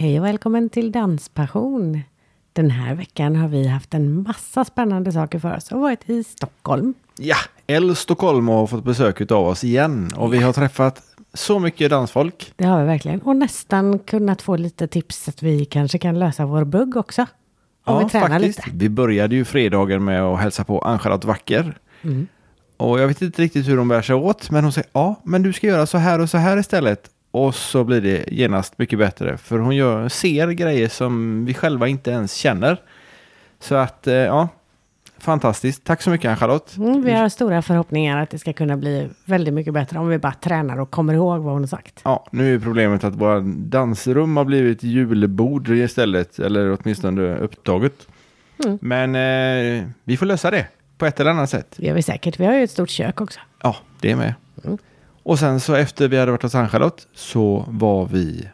Hej och välkommen till Danspassion. Den här veckan har vi haft en massa spännande saker för oss och varit i Stockholm. Ja, El Stockholm har fått besök av oss igen och vi har träffat så mycket dansfolk. Det har vi verkligen. Och nästan kunnat få lite tips att vi kanske kan lösa vår bugg också. Om vi tränar lite. Vi började ju fredagen med att hälsa på Ann-Charlotte Wacker. Och jag vet inte riktigt hur de bär sig åt, men hon säger ja, men du ska göra så här och så här istället. Och så blir det genast mycket bättre, för hon gör, ser grejer som vi själva inte ens känner. Så att, eh, ja, fantastiskt. Tack så mycket Ann-Charlotte. Mm, vi har stora förhoppningar att det ska kunna bli väldigt mycket bättre om vi bara tränar och kommer ihåg vad hon har sagt. Ja, nu är problemet att våra dansrum har blivit julbord istället, eller åtminstone upptaget. Mm. Men eh, vi får lösa det på ett eller annat sätt. Det gör vi säkert. Vi har ju ett stort kök också. Ja, det är med. Mm. Och sen så efter vi hade varit hos Ann-Charlotte så var vi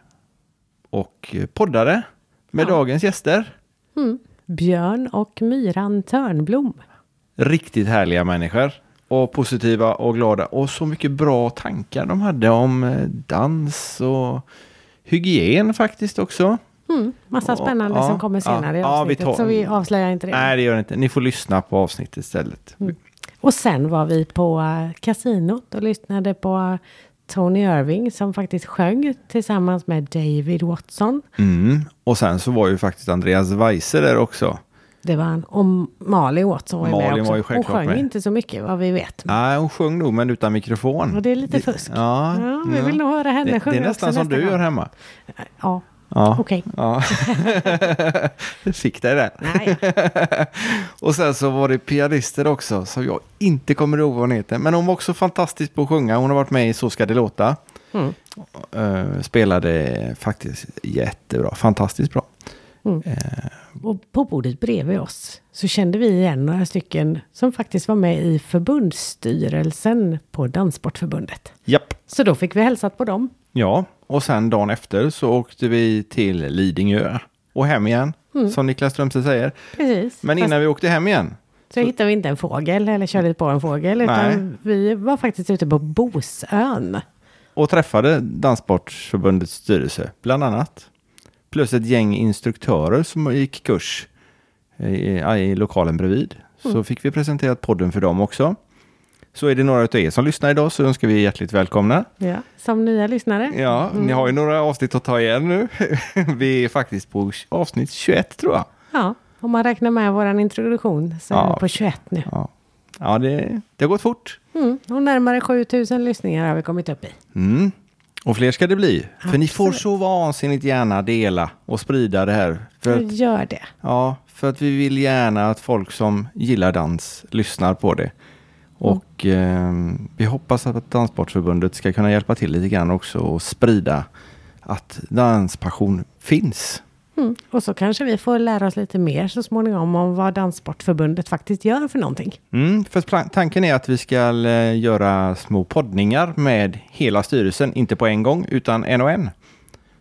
och poddade med Ja. dagens gäster. Mm. Björn och Myran Törnblom. Riktigt härliga människor. Och positiva och glada. Och så mycket bra tankar de hade om eh, dans och hygien faktiskt också. Mm. Massa Ja, spännande ja, som kommer senare ja, i ja, vi avsnittet. tar- Så vi avslöjar inte det. Nej, det gör det inte. Ni får lyssna på avsnittet istället. Och sen var vi på uh, kasinot och lyssnade på Tony Irving som faktiskt sjöng tillsammans med David Watson. Mm. Och sen så var ju faktiskt Andreas Weise där också. Det var han. Och Malin Watson var ju med Malin också. var ju Hon sjöng med. inte så mycket vad vi vet. Nej, hon sjöng nog men utan mikrofon. Och det är lite fusk. Ja, Ja, vi vill nog höra henne det, sjunga det är nästan som du gång. gör hemma. Ja, Ja. okej. Ja. Fick dig. Nej. Och sen så var det pianister också, som jag inte kommer ihåg vad hon heter. Men hon var också fantastisk på att sjunga. Hon har varit med i Så ska det låta. Mm. Eh, spelade faktiskt jättebra, fantastiskt bra. Mm. Och på bordet bredvid oss så kände vi igen några stycken som faktiskt var med i förbundsstyrelsen på Danssportförbundet. Japp. Så då fick vi hälsat på dem. Ja, och sen dagen efter så åkte vi till Lidingö och hem igen, som Niklas Strömstedt säger. Precis. Men Mm. Fast innan vi åkte hem igen, så hittade vi inte en fågel eller körde på en fågel. Utan vi var faktiskt ute på Bosön. och träffade Danssportförbundets styrelse, bland annat. Plus ett gäng instruktörer som gick kurs i, i lokalen bredvid. Så fick vi presenterat podden för dem också. Så är det några av er som lyssnar idag så önskar vi hjärtligt välkomna. Ja, som nya lyssnare. Ja, ni har ju några avsnitt att ta igen nu. vi är faktiskt på avsnitt 21 tror jag. Ja, om man räknar med vår introduktion så är Ja. vi på 21 nu. Ja, ja det, det har gått fort. Mm. Och närmare 7000 lyssningar har vi kommit upp i. Mm. Och fler ska det bli. För ni får Absolut. så vansinnigt gärna dela och sprida det här. För att, Gör det. ja, för att vi vill gärna att folk som gillar dans lyssnar på det. Och ehm, vi hoppas att Danssportförbundet ska kunna hjälpa till lite grann också och sprida att danspassion finns. Mm. Och så kanske vi får lära oss lite mer så småningom om vad Danssportförbundet faktiskt gör för någonting. Mm, för tanken är att vi ska eh, göra små poddningar med hela styrelsen, inte på en gång utan en och en.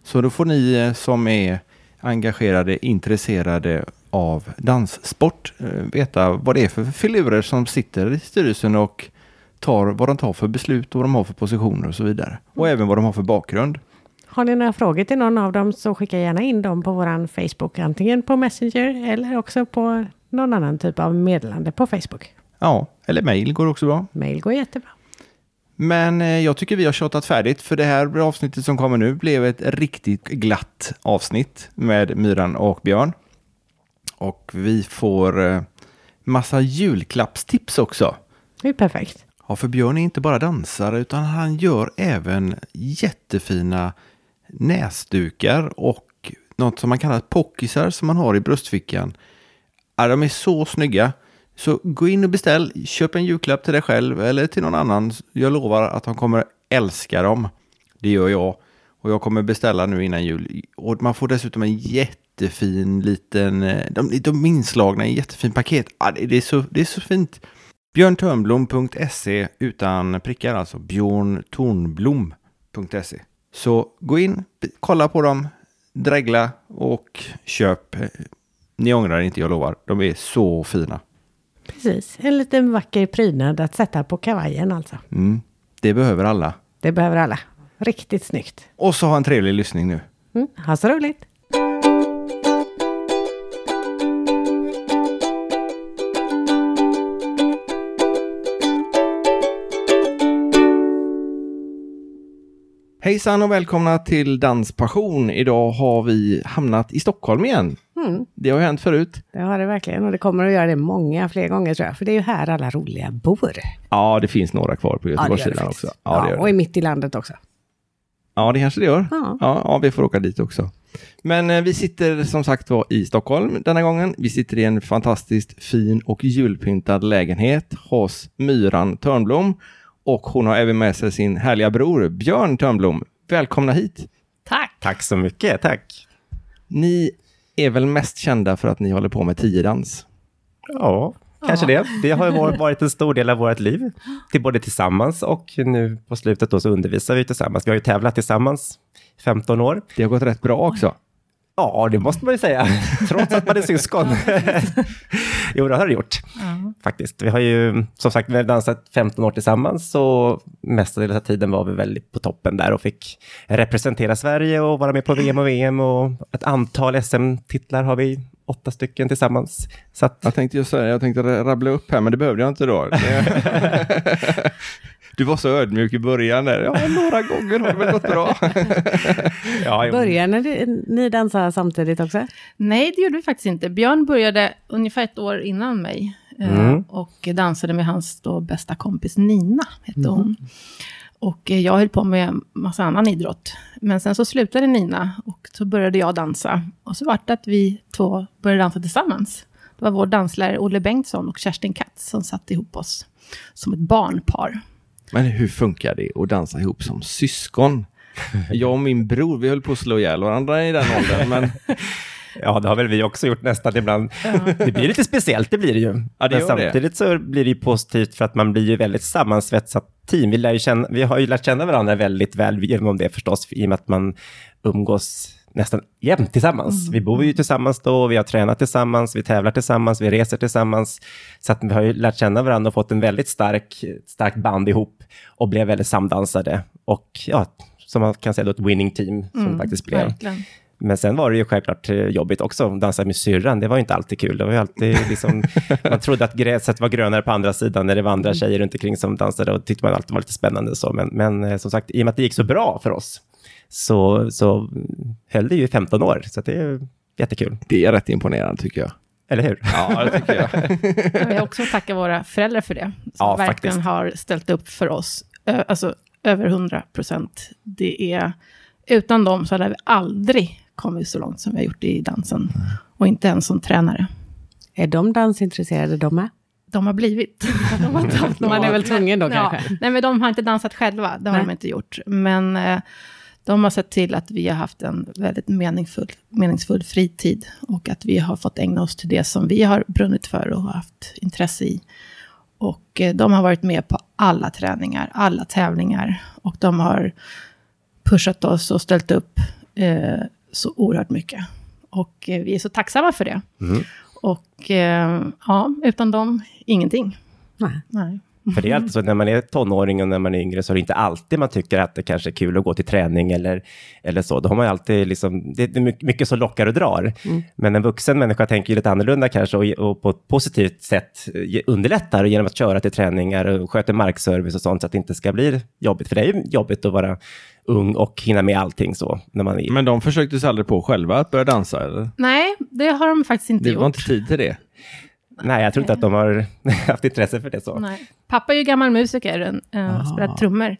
Så då får ni eh, som är engagerade, intresserade av danssport eh, veta vad det är för filurer som sitter i styrelsen och tar vad de tar för beslut och vad de har för positioner och så vidare. Och även vad de har för bakgrund. Har ni några frågor till någon av dem så skicka gärna in dem på våran Facebook. Antingen på Messenger eller också på någon annan typ av meddelande på Facebook. Ja, eller mejl går också bra. Mail går jättebra. Men eh, jag tycker vi har tjatat färdigt för det här avsnittet som kommer nu blev ett riktigt glatt avsnitt med Myran och Björn. Och vi får eh, massa julklappstips också. Det är perfekt. Ja, för Björn är inte bara dansare utan han gör även jättefina näsdukar och något som man kallar pockisar som man har i bröstfickan. Ja, de är så snygga. Så gå in och beställ, köp en julklapp till dig själv eller till någon annan. Jag lovar att de kommer älska dem. Det gör jag. Och jag kommer beställa nu innan jul. Och man får dessutom en jättefin liten, eh, de, de är inslagna i en jättefin paket. Ja, det, det, är så, det är så fint. Björntörnblom.se utan prickar, alltså björntornblom.se. Så gå in, kolla på dem, dregla och köp. Ni ångrar inte, jag lovar. De är så fina. Precis. En liten vacker prydnad att sätta på kavajen alltså. Mm. Det behöver alla. Det behöver alla. Riktigt snyggt. Och så ha en trevlig lyssning nu. Mm. Ha så roligt. Hejsan och välkomna till Danspassion. Idag har vi hamnat i Stockholm igen. Mm, Det har ju hänt förut. det har det verkligen och det kommer att göra det många fler gånger tror jag. För det är ju här alla roliga bor. Ja, det finns några kvar på Ja, Göteborgssidan faktiskt. också. Ja, det gör och det. i mitt i landet också. Ja, det kanske det gör. Ja. Ja, ja, vi får åka dit också. Men eh, vi sitter som sagt var i Stockholm denna gången. Vi sitter i en fantastiskt fin och julpyntad lägenhet hos Myran Törnblom. Och hon har även med sig sin härliga bror Björn Törnblom. Välkomna hit! Tack! Tack så mycket, tack. Ni är väl mest kända för att ni håller på med tiodans? Ja, kanske det. Det har varit en stor del av vårt liv. Till både tillsammans och nu på slutet då så undervisar vi tillsammans. Vi har ju tävlat tillsammans 15 år. Det har gått rätt bra också. Ja, det måste man ju säga. Trots att man är syskon. jo, det har det gjort. Faktiskt. Vi har ju, som sagt, vi har dansat 15 år tillsammans, så mestadels av tiden var vi väldigt på toppen där och fick representera Sverige och vara med på VM och VM och ett antal SM-titlar har vi, åtta stycken tillsammans. Så att, Jag tänkte ju säga, jag tänkte rabbla upp här, men det behövde jag inte då. Du var så ödmjuk i början där. Ja, några gånger har det väl gått bra. ja, Börjar ni, dansa samtidigt också? Nej, det gjorde vi faktiskt inte. Björn började ungefär ett år innan mig. eh, Mm. Och dansade med hans då bästa kompis Nina, hette hon. Och eh, jag höll på med massa annan idrott. Men sen så slutade Nina och så började jag dansa. Och så var det att vi två började dansa tillsammans. Det var vår danslärare Olle Bengtsson och Kerstin Katz som satte ihop oss som ett barnpar. Men hur funkar det att dansa ihop som syskon? Jag och min bror, vi höll på att slå ihjäl varandra i den åldern, men Ja, det har väl vi också gjort nästan ibland. Det blir lite speciellt, det blir det ju. Ja, det Men gör det. samtidigt så blir det ju positivt för att man blir ju väldigt sammansvetsat team. Vi, lär ju känna, vi har ju lärt känna varandra väldigt väl genom det förstås, i och med att man umgås nästan jämt tillsammans. Vi bor ju tillsammans då, vi har tränat tillsammans, vi tävlar tillsammans, vi reser tillsammans. Så att vi har ju lärt känna varandra och fått en väldigt stark, stark band ihop och blev väldigt samdansade. Och ja, som man kan säga då ett winning team som det faktiskt blev. Verkligen. Men sen var det ju självklart eh, jobbigt också att dansa med syrran. Det var ju inte alltid kul. Det var ju alltid liksom, man trodde att gräset var grönare på andra sidan när det var andra tjejer runt omkring som dansade och tyckte man alltid var lite spännande. Så. Men, men eh, som sagt, i och med att det gick så bra för oss så, så höll det ju i 15 år. Så det är jättekul. det är rätt imponerande tycker jag. Eller hur? Ja, det tycker jag. Jag vill också tacka våra föräldrar för det. Som Ja, verkligen faktiskt. har ställt upp för oss. Alltså över 100 procent. Det är, utan dem så hade vi aldrig kommit så långt som vi har gjort i dansen. Och inte ens som tränare. Är de dansintresserade de med? De har blivit. De har Man är väl tvungen då Ja, kanske? nej, men de har inte dansat själva. Det har Nej. de inte gjort. Men eh, de har sett till att vi har haft en väldigt meningsfull, meningsfull fritid. Och att vi har fått ägna oss till det som vi har brunnit för och haft intresse i. Och eh, de har varit med på alla träningar, alla tävlingar. Och de har pushat oss och ställt upp eh, så oerhört mycket. Och eh, vi är så tacksamma för det. Mm. Och eh, ja, utan dem, ingenting. Nej. Nej. För det är alltid så att när man är tonåring och när man är yngre så är det inte alltid man tycker att det kanske är kul att gå till träning eller, eller så. Då har man alltid liksom, det är mycket- som lockar och drar. Men en vuxen människa tänker ju lite annorlunda kanske och, och på ett positivt sätt underlättar genom att köra till träningar och sköter markservice och sånt så att det inte ska bli jobbigt. För det är ju jobbigt att vara ung och hinna med allting så när man är... Men de försökte sig aldrig på själva att börja dansa, eller? Nej, det har de faktiskt inte Det gjort. var inte tid till det. Nej, jag tror inte att de har haft intresse för det så. Nej. Pappa är ju gammal musiker, en, Ah. spelat trummor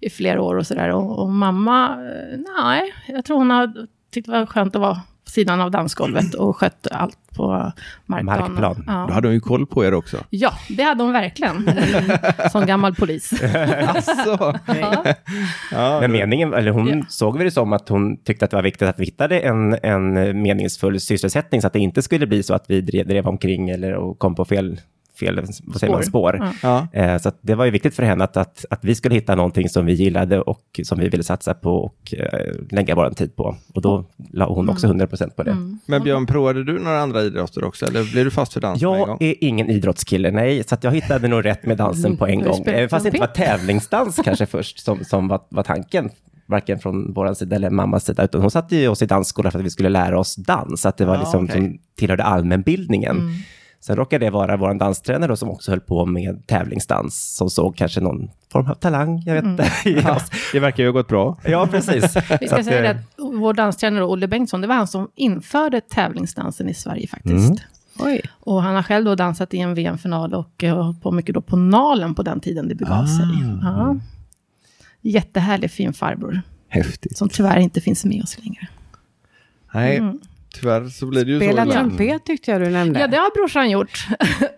i flera år och sådär. Och, och mamma, eh, nej, jag tror hon har tyckt det var skönt att vara på sidan av dansgolvet och skött allt på markplan. Markplan. Då Ja. hade de ju koll på er också. ja, det hade hon verkligen, som gammal polis. Alltså. Ja. Ja, Men meningen, eller hon Ja. såg väl det som att hon tyckte att det var viktigt att vi hittade en, en meningsfull sysselsättning så att det inte skulle bli så att vi drev, drev omkring eller och kom på fel, fel vad säger man, spår. Ja. Eh, så att det var ju viktigt för henne att, att, att vi skulle hitta någonting som vi gillade och som vi ville satsa på och eh, lägga vår tid på. Och då la hon också 100% på det. Mm. Men Björn, provade du några andra idrotter också? Eller blev du fast för dans Jag gång? är ingen idrottskille, nej, så att jag hittade nog rätt med dansen på en gång. spelat Eh, Fast det inte var tävlingsdans kanske först som, som var, var tanken, varken från vår sida eller mammas sida, utan hon satte ju oss i dansskola för att vi skulle lära oss dans, så att det var Ah, liksom okej. som tillhörde allmänbildningen. Mm. Sen råkade det vara vår danstränare då, som också höll på med tävlingsdans, som såg kanske någon form av talang, jag vet inte. i Ja, det verkar ju ha gått bra. ja, precis. Vi ska att, säga det eh, att vår danstränare Olle Bengtsson, det var han som införde tävlingsdansen i Sverige faktiskt. Mm. Oj. Och han har själv då dansat i en VM-final och eh, hållit på mycket då på Nalen på den tiden det begav sig. Ah. Ja. Jättehärlig fin farbror, Häftigt. som tyvärr inte finns med oss längre. Nej, Mm. Tyvärr så blir det ju Spela så. ibland. trumpet tyckte jag du nämnde. Ja, det har brorsan gjort.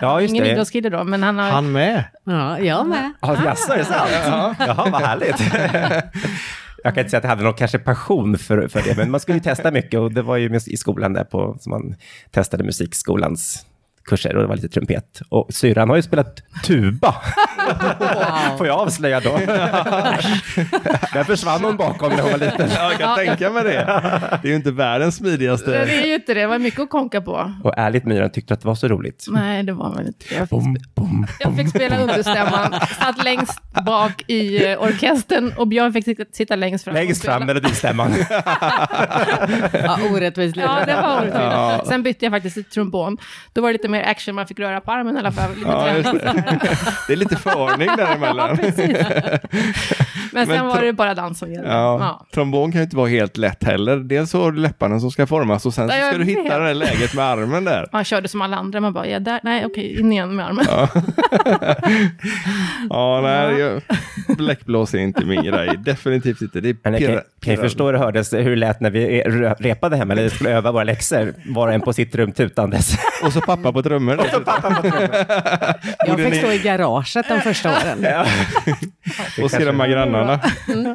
Ja, just Ingen det. idrottskille då, men han har... Han med. Ja, jag med. Ja, jaså, är det sant? Jaha, vad härligt. Jag kan inte säga att jag hade någon kanske passion för, för det, men man skulle ju testa mycket och det var ju i skolan där på, som man testade musikskolans kurser och det var lite trumpet. Och syrran har ju spelat tuba. Får jag avslöja då? Där försvann hon bakom när hon var liten. Ja, jag kan tänka mig det. Det är ju inte världens Det smidigaste. är ju inte det, det var mycket att konka på. Och ärligt Myran tyckte att det var så roligt. Nej, det var väl inte det. Jag fick, Bom, bom, jag fick spela understämman, satt längst bak i eh, orkestern och Björn fick sitta, längst fram. Längst fram melodistämman. Ja, orättvist Ja, det var orättvist. Ja. Sen bytte jag faktiskt till trombon. Då var det lite mer action, man fick röra på armen i alla fall. Lite Ja, det. det är lite förordning däremellan. Men sen Men var det bara dans som gällde. Ja, Ja. trombon kan ju inte vara helt lätt heller. Dels så har du läpparna som ska formas och sen så Ja, jag ska du hitta det där läget med armen där. Man körde som alla andra, man bara, ja, där, nej, okej, in igen med armen. Ja, nej, jag- bläckblås är inte min grej. Definitivt inte. Det är Men jag kan, pirra- kan ju pirra- förstå hur det hördes, hur det lät när vi re- repade hemma, eller skulle öva våra läxor, var och en på sitt rum tutandes. Och så pappa på trummor. Jag Borde fick ni- stå i garaget de första åren. och skrämma grannarna.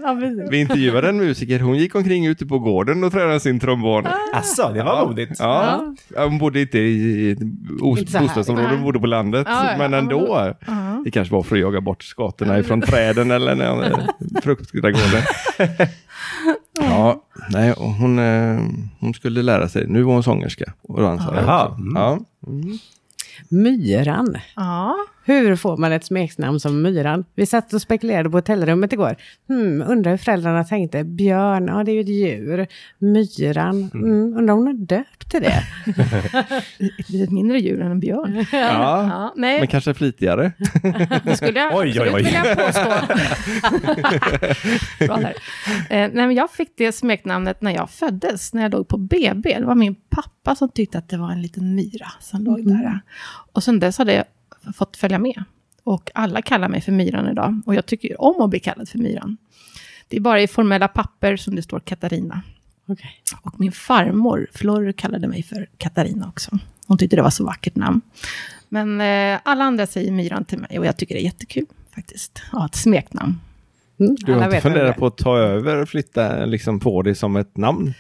Ja. Vi intervjuade en musiker, hon gick omkring ute på gården och tränade sin trombon. Asså, det var modigt. Ja, Ja, hon bodde inte i ett os- Inte så här. bostadsområde, hon bodde på landet. Ja, ja, men ja, ändå. Ja. Det kanske var för att jaga bort skatorna ifrån träden eller någon, eh, fruktträdgården. Ja, nej, hon, eh, hon skulle lära sig. Nu var hon sångerska och dansare. Mm. Ja. Myran. Ja. Hur får man ett smeknamn som Myran? Vi satt och spekulerade på hotellrummet igår. Hmm, undrar hur föräldrarna tänkte. Björn, ja det är ju ett djur. Myran, mm, undrar om hon är döpt till det? Ett litet mindre djur än en björn. Ja, Ja, men kanske flitigare. det skulle jag Oj, oj, oj. vilja påstå. Bra där. Eh, nej, men jag fick det smeknamnet när jag föddes, när jag låg på BB. Det var min pappa som tyckte att det var en liten myra som låg där. Och sen dess hade jag fått följa med. Och alla kallar mig för Myran idag. Och jag tycker om att bli kallad för Myran. Det är bara i formella papper som det står Katarina. Okej. Och min farmor, Flor, kallade mig för Katarina också. Hon tyckte det var så vackert namn. Men eh, alla andra säger Myran till mig och jag tycker det är jättekul faktiskt. Ja, ett smeknamn. Mm, Du har alla inte funderat på att ta över, flytta liksom på det som ett namn?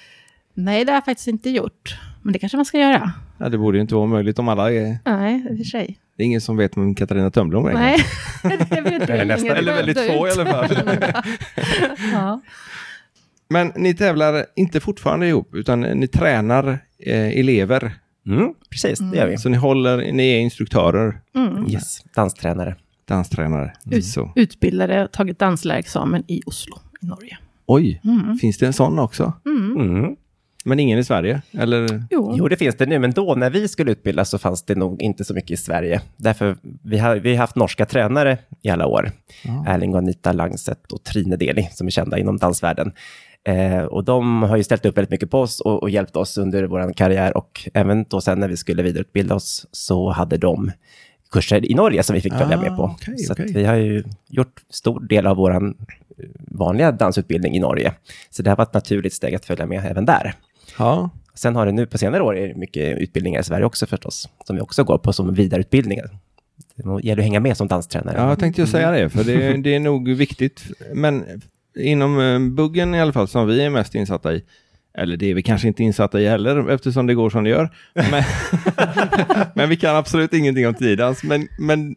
Nej, det har jag faktiskt inte gjort. Men det kanske man ska göra. Ja, det borde ju inte vara möjligt om alla är... Nej, i och för sig. Det är ingen som vet vem Katarina Törnblom är. Nej, det vet Eller jag nästan. Eller väldigt få i ut. alla fall. ja. Men ni tävlar inte fortfarande ihop, utan ni tränar eh, elever. Mm, precis, det gör vi. Så ni håller, ni är instruktörer, Mm. Yes, danstränare. danstränare. Ut, Så. utbildade, tagit danslärarexamen i Oslo i Norge. Oj, Mm. finns det en sån också? Mm. Men ingen i Sverige? Eller? Jo. Jo, det finns det nu, men då när vi skulle utbildas så fanns det nog inte så mycket i Sverige. Därför, vi har, vi har haft norska tränare i alla år. Erling och Anita Langset och Trine Deli, som är kända inom dansvärlden. Eh, och de har ju ställt upp väldigt mycket på oss och, och hjälpt oss under vår karriär. Och även då sen när vi skulle vidareutbilda oss så hade de kurser i Norge som vi fick följa Ah, med på. okej, så att okej. vi har ju gjort stor del av vår vanliga dansutbildning i Norge. Så det har varit ett naturligt steg att följa med även där. Ja. Sen har det nu på senare år är det mycket utbildningar i Sverige också förstås, som vi också går på som vidareutbildningar. Det gäller att hänga med som danstränare. ja, jag tänkte ju säga det, för det, det är nog viktigt. Men inom eh, buggen i alla fall, som vi är mest insatta i, eller det är vi kanske inte insatta i heller, eftersom det går som det gör. Men, men vi kan absolut ingenting om tiodans. Men, men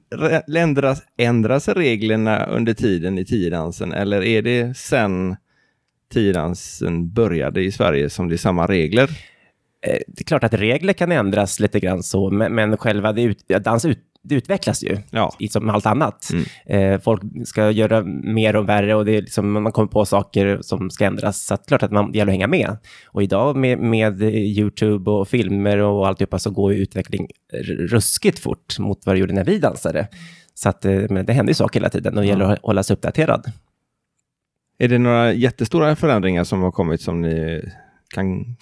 ändras, ändras reglerna under tiden i tiodansen, eller är det sen tiodansen började i Sverige som det är samma regler? Eh, Det är klart att regler kan ändras lite grann så, men, själva det ut, dans ut, det utvecklas ju, Ja. som allt annat. Mm. Eh, folk ska göra mer och värre och det är liksom, man kommer på saker som ska ändras. Så att klart att man, det gäller att hänga med. Och idag med, med YouTube och filmer och alltihopa så går ju utveckling ruskigt fort mot vad det gjorde när vi dansade. Så att, eh, men det händer ju saker hela tiden och det gäller att hålla sig uppdaterad. Är det några jättestora förändringar som har kommit som ni kan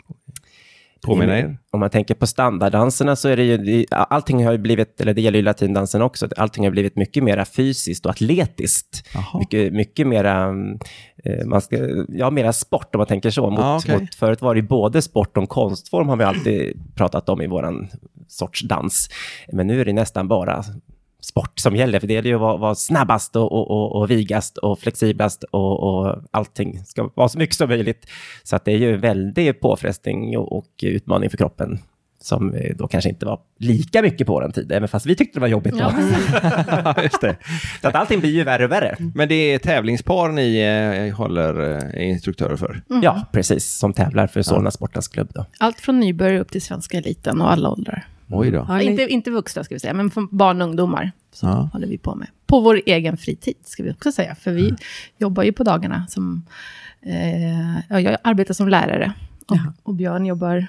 påminna er? Om man tänker på standarddanserna så är det ju, allting har ju blivit, eller det gäller ju latindansen också, allting har blivit mycket mer fysiskt och atletiskt. Mycket, mycket mera, eh, man ska, ja, mera sport om man tänker så. Mot, Ja, okej. mot, förut var det både sport och konstform har vi alltid pratat om i våran sorts dans. Men nu är det nästan bara sport som gäller, för det gäller ju att vara, vara snabbast och, och, och, och vigast och flexiblast och, och allting ska vara så mycket som möjligt. Så att det är ju en väldig påfrestning och, och utmaning för kroppen som då kanske inte var lika mycket på den tiden, även fast vi tyckte det var jobbigt då. Ja, just det. Så att allting blir ju värre och värre. Men det är tävlingspar ni eh, håller eh, instruktörer för? Ja, precis, som tävlar för Solna Sportens klubb då. Allt från nybörjare upp till svenska eliten och alla åldrar. Oj då. Ja, inte, inte vuxna ska vi säga, men från barn och ungdomar. Så Ja. håller vi på med. På vår egen fritid, ska vi också säga. För vi jobbar ju på dagarna som... Eh, ja, jag arbetar som lärare. Och, och Björn jobbar...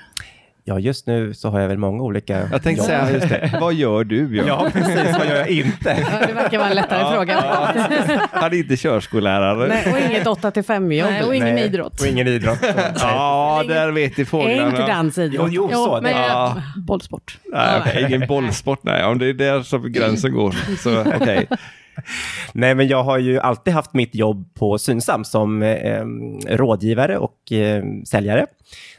Ja, just nu så har jag väl många olika... Jag tänkte säga just det. Vad gör du Björn? Ja, precis. Vad gör jag inte? Ja, det verkar vara en lättare fråga. Han är inte körskollärare. Nej, och inget 8 till 5-jobb. Nej, och ingen Nej, idrott. Och ingen idrott. Ja, där vet ni fåglarna. Inte dansidrott. Jo, jo, så. men det- Ja. bollsport. Nej, okej, ingen bollsport. Nej, om det är där som gränsen går. Så okej. Nej, men jag har ju alltid haft mitt jobb på Synsam som eh, rådgivare och eh, säljare.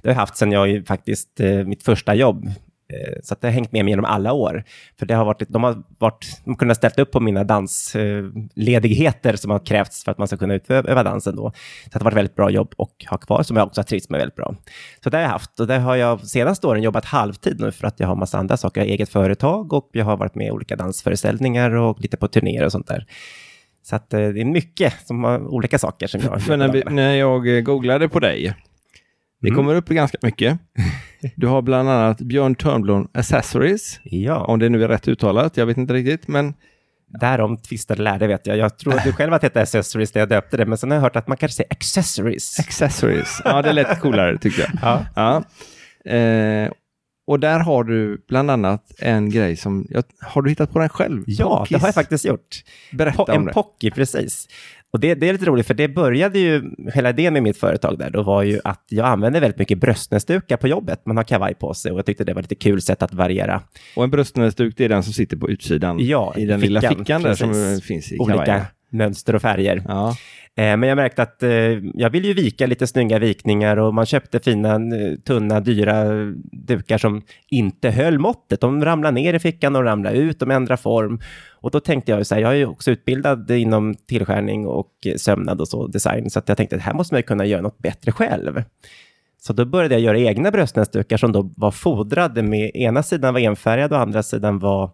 Det har jag haft sedan jag faktiskt, eh, mitt första jobb. Eh, så det har hängt med mig genom alla år. För det har varit, de har varit, de kunnat ställa upp på mina dansledigheter som har krävts för att man ska kunna utöva dansen då. Så det har varit väldigt bra jobb och ha kvar som jag också har trivts med väldigt bra. Så det har jag haft och det har jag senaste åren jobbat halvtid nu för att jag har massa andra saker. Jag har eget företag och jag har varit med i olika dansföreställningar och lite på turnéer och sånt där. Så eh, det är mycket som har olika saker som jag För när, vi, när jag eh, googlade på dig, det Mm. kommer upp ganska mycket. Du har bland annat Björn Törnblom Accessories, Ja, om det nu är rätt uttalat. Jag vet inte riktigt, men därom tvistade lärde vet jag. Jag tror att du själv att det hette accessories när jag döpte det, men sen har jag hört att man kanske säger accessories. accessories. Ja, det lät coolare tycker jag. Ja. Ja. Eh, och där har du bland annat en grej som, har du hittat på den själv? Ja, Pockis. det har jag faktiskt gjort. Berätta Po- om en det. pocky, precis. Och det, det är lite roligt, för det började ju, hela idén med mitt företag där, då var ju att jag använde väldigt mycket bröstnäsdukar på jobbet. Man har kavaj på sig och jag tyckte det var lite kul sätt att variera. Och en bröstnäsduk, det är den som sitter på utsidan Ja, i den lilla fickan, fickan där som precis. eh, finns i Olika kavajen. Mönster och färger. Ja. Eh, men jag märkte att eh, jag ville ju vika lite snygga vikningar och man köpte fina, eh, tunna, dyra dukar som inte höll måttet. De ramlade ner i fickan och ramlade ut, de ändrade form. Och då tänkte jag så här, jag är ju också utbildad inom tillskärning och sömnad och så, design, så att jag tänkte att här måste man ju kunna göra något bättre själv. Så då började jag göra egna bröstnäsdukar som då var fodrade med, ena sidan var enfärgad och andra sidan var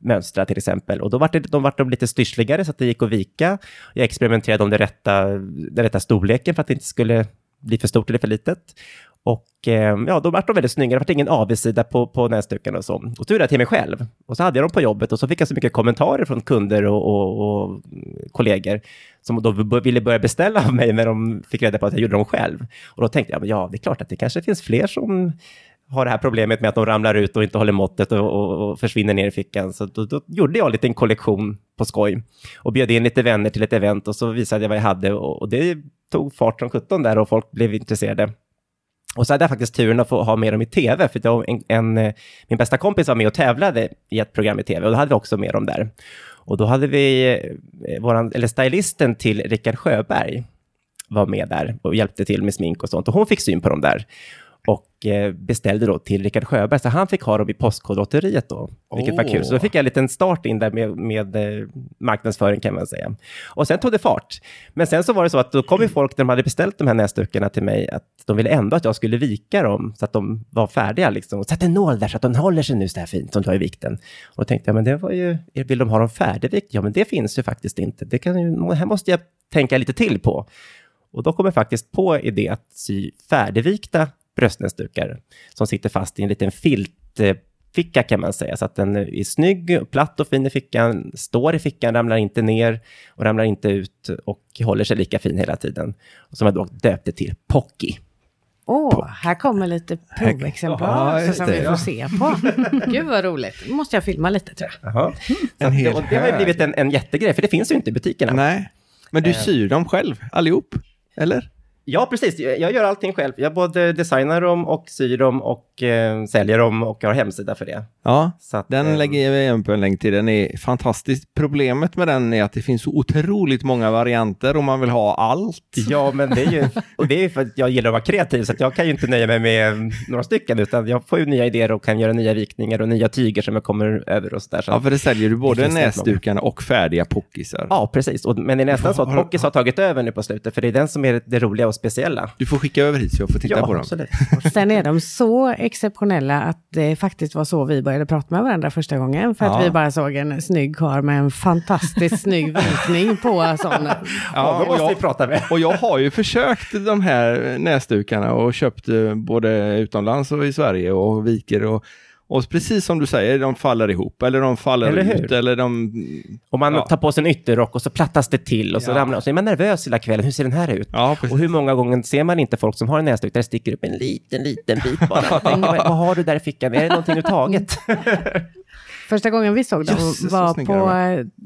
mönstra till exempel. Och då vart det, de var de lite styrsligare så att det gick att vika. Jag experimenterade om det rätta, den rätta storleken för att det inte skulle bli för stort eller för litet. Och eh, ja, då vart de väldigt snygga. Det var ingen avigsida på, på näsduken och så. Och så gjorde jag till mig själv. Och så hade jag dem på jobbet och så fick jag så mycket kommentarer från kunder och, och, och kollegor som då ville börja beställa av mig när de fick reda på att jag gjorde dem själv. Och då tänkte jag, ja, det är klart att det kanske finns fler som har det här problemet med att de ramlar ut och inte håller måttet och, och, och försvinner ner i fickan. Så då, då gjorde jag en liten kollektion på skoj och bjöd in lite vänner till ett event och så visade jag vad jag hade och, och det tog fart som 17 där och folk blev intresserade. Och så hade jag faktiskt turen att få ha med dem i tv, för jag, en, en, eh, min bästa kompis var med och tävlade i ett program i tv och då hade vi också med dem där. Och då hade vi, eh, våran, eller stylisten till Rickard Sjöberg var med där och hjälpte till med smink och sånt och hon fick syn på dem där och eh, beställde då till Rickard Sjöberg, så han fick ha dem i Postkodlotteriet då, vilket var kul. Så då fick jag en liten start in där med, med eh, marknadsföring kan man säga. Och sen tog det fart. Men sen så var det så att då kom ju folk när de hade beställt de här näsdukarna till mig, att de ville ändå att jag skulle vika dem så att de var färdiga liksom. Och sätta en nål där så att de håller sig nu så här fint som du har i vikten. Och då tänkte jag, men det var ju, eh, vill de ha dem färdigvikt? Ja, men det finns ju faktiskt inte. Det kan ju, här måste jag tänka lite till på. Och då kom jag faktiskt på idé att sy färdigvikta bröstnäsdukar som sitter fast i en liten filt eh, ficka kan man säga. Så att den är snygg, platt och fin i fickan, står i fickan, ramlar inte ner och ramlar inte ut och håller sig lika fin hela tiden. Och som jag då döpte till Pocky. Åh, här kommer lite provexemplar Ja, så just som det, vi får ja. se på. Gud vad roligt. Nu måste jag filma lite tror jag. Jaha. Så En det, hel och det har ju blivit en, en jättegrej, för det finns ju inte i butikerna. Nej, men du syr dem själv allihop, eller? Ja, precis. Jag gör allting själv. Jag både designar dem och syr dem och eh, säljer dem och har hemsida för det. Ja, Så att, den eh, lägger jag igen på en länk till. Den är fantastisk. Problemet med den är att det finns så otroligt många varianter och man vill ha allt. Ja, men det är ju, och det är för att jag gillar att vara kreativ, så att jag kan ju inte nöja mig med några stycken, utan jag får ju nya idéer och kan göra nya vikningar och nya tyger som jag kommer över och sådär. Så. Ja, för det säljer du både näsdukarna och färdiga pockisar. Ja, precis. Och, men det är nästan så att Pockis har tagit över nu på slutet, för det är den som är det, det roliga och speciella. Du får skicka över hit så jag får titta ja, på dem. absolut. Sen är de så exceptionella att det faktiskt var så vi började prata med varandra första gången. För att Ja. vi bara såg en snygg karl med en fantastiskt snygg vikning på sån. Ja, och måste jag- vi prata med. Och jag har ju försökt de här näsdukarna och köpt eh, både utomlands och i Sverige och viker och, och precis som du säger, de faller ihop eller de faller Eller ut eller de... Och man Ja. tar på sig en ytterrock och så plattas det till och så Ja. ramlar och så är man nervös hela kvällen. Hur ser den här ut? Ja. Och hur många gånger ser man inte folk som har en näsduk där det sticker upp en liten, liten bit bara? Tänker, vad, vad har du där i fickan? Är det någonting du tagit? Första gången vi såg dem var på,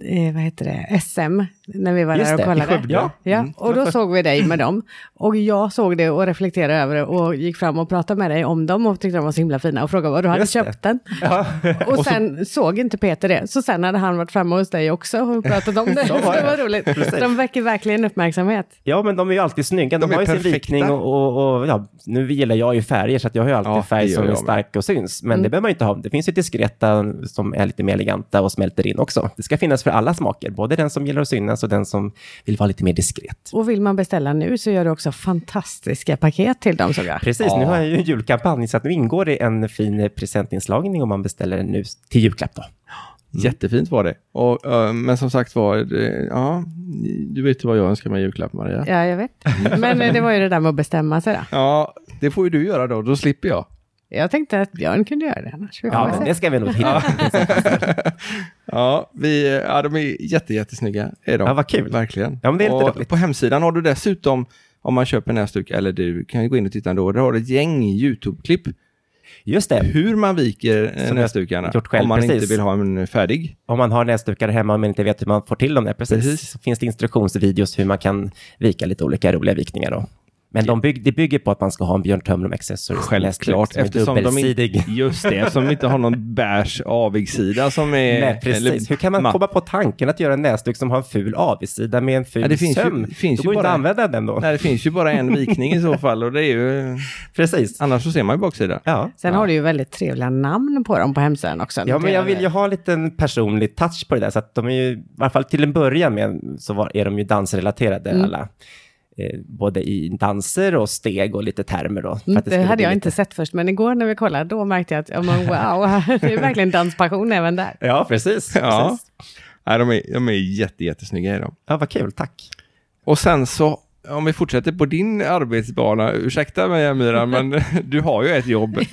eh, vad heter det, SM, när vi var Just där och det, kollade. Ja, ja. Mm. och då såg vi dig med dem. Och jag såg det och reflekterade över det och gick fram och pratade med dig om dem och tyckte de var så himla fina och frågade var du hade Just det. köpt den. Ja. Och sen såg inte Peter det. Så sen hade han varit framme hos dig också och pratat om det. Så Så var det det. var roligt. Precis. De väcker verkligen uppmärksamhet. Ja, men de är ju alltid snygga. De, De har ju sin vikning och, och, och ja, nu gillar jag ju färger så att jag har ju alltid Ja, det färg som är stark och syns. Men det behöver man ju inte ha. Det finns ju diskreta som är lite mer eleganta och smälter in också. Det ska finnas för alla smaker, både den som gillar att synas och den som vill vara lite mer diskret. Och vill man beställa nu så gör du också fantastiska paket till dem såg jag. Precis, Ja. nu har jag ju en julkampanj så att nu ingår det en fin presentinslagning om man beställer den nu till julklapp då. Jättefint var det. Och, eh, men som sagt var, det, ja, du vet ju vad jag önskar mig i julklapp Maria. Ja, jag vet. Men eh, det var ju det där med att bestämma sig då. Ja, det får ju du göra då, då slipper jag. Jag tänkte att Björn kunde göra det annars. Ja, det ska vi nog hitta. Ja, vi, ja de är jätte, jättesnygga. Är de. Ja, vad kul. Verkligen. Ja, men det är och roligt. På hemsidan har du dessutom, om man köper näsduk, eller du kan ju gå in och titta ändå, där har du ett gäng YouTube-klipp Just det, hur man viker eh, Som näsdukarna. gjort själv, om man precis. inte vill ha en färdig. om man har näsdukar hemma men inte vet hur man får till dem där, precis, Precis. så finns det instruktionsvideos hur man kan vika lite olika roliga vikningar då. Men de bygg, det bygger på att man ska ha en Björn Tömlum Accessories Självklart, eftersom de inte, just det, eftersom de inte har någon bärs avigsida som är... Nej, precis. eller Hur kan man komma på tanken att göra en näsduk som har en ful avigsida med en ful Ja, det finns ju- söm? finns Då ju går inte bara- att använda den då. Nej, det finns ju bara en vikning i så fall och det är ju... Precis. Annars så ser man ju baksidan. Ja. Sen har du ju väldigt trevliga namn på dem på hemsidan också. Ja, men jag vill ju ha en liten personlig touch på det där, så att de är ju, i alla fall till en början med, så var, är de ju dansrelaterade Mm. alla. Eh, både i danser och steg och lite termer då. för att Det, skulle hade jag lite- inte sett först, men igår när vi kollade, då märkte jag att ja, men wow, det är verkligen danspassion även där. Ja, precis. Ja. precis. Nej, de är, de är jätte, jättesnygga är de. Ja, vad kul, tack. Och sen så, om vi fortsätter på din arbetsbana, ursäkta mig Amira, men du har ju ett jobb.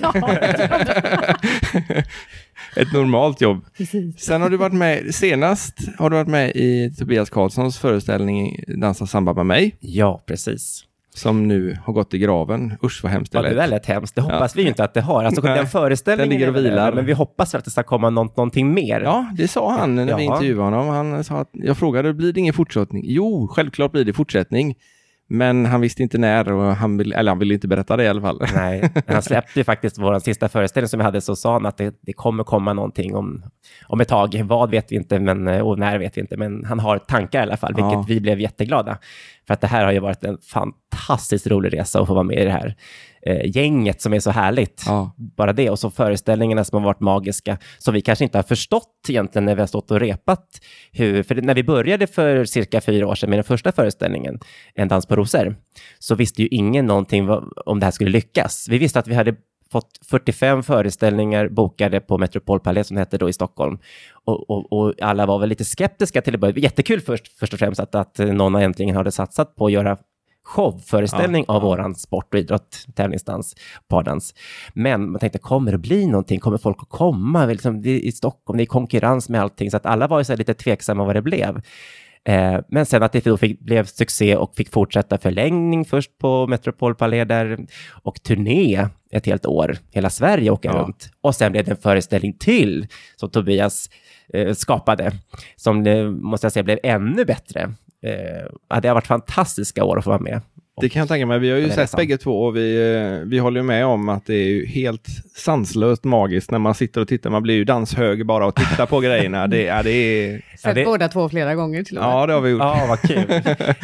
ett normalt jobb. Precis. Sen har du varit med, senast har du varit med i Tobias Karlssons föreställning Dansa samba med mig, Ja, precis. som nu har gått i graven. Usch vad hemskt det Ja, det lät. där lät hemskt. Det hoppas vi ju inte att det har. Alltså, Nej, den föreställningen den ligger och vilar. över, men vi hoppas att det ska komma något, någonting mer. Ja, det sa han när vi Jaha. intervjuade honom. Han sa att, jag frågade, blir det ingen fortsättning? Jo, självklart blir det fortsättning. Men han visste inte när och han vill, eller han ville inte berätta det i alla fall. Nej, han släppte ju faktiskt vår sista föreställning som vi hade, så sa han att det, det kommer komma någonting om, om ett tag. Vad vet vi inte, men, och när vet vi inte, men han har tankar i alla fall, vilket Ja. vi blev jätteglada. För att det här har ju varit en fantastiskt rolig resa att få vara med i det här eh, gänget som är så härligt. Ja. Bara det, och så föreställningarna som har varit magiska, som vi kanske inte har förstått egentligen när vi har stått och repat. Hur, för när vi började för cirka fyra år sedan med den första föreställningen, En dans på rosor, så visste ju ingen någonting om det här skulle lyckas. Vi visste att vi hade fått 45 föreställningar bokade på Metropolpalais som det hette då i Stockholm. Och, och, och alla var väl lite skeptiska till det början. Jättekul först, först och främst att, att någon äntligen hade satsat på att göra showföreställning av våran sport och idrott, tävlingsdans, pardans. Men man tänkte, kommer det bli någonting? Kommer folk att komma? Liksom, det är I Stockholm, det är konkurrens med allting, så att alla var ju så lite tveksamma vad det blev. Eh, men sen att det då fick, blev succé och fick fortsätta förlängning först på Metropolpalais där och turné ett helt år, hela Sverige åka Ja. runt. Och sen blev det en föreställning till som Tobias eh, skapade, som det, måste jag säga blev ännu bättre. Eh, det har varit fantastiska år att få vara med. Det kan jag tänka mig. Vi har ju Ja, sett sant. bägge två och vi, eh, vi håller ju med om att det är ju helt sanslöst magiskt när man sitter och tittar. Man blir ju danshög bara och tittar på grejerna. Det, ja, det är... Sett det- båda två flera gånger till och med. Ja, det har vi gjort. Ja, vad kul.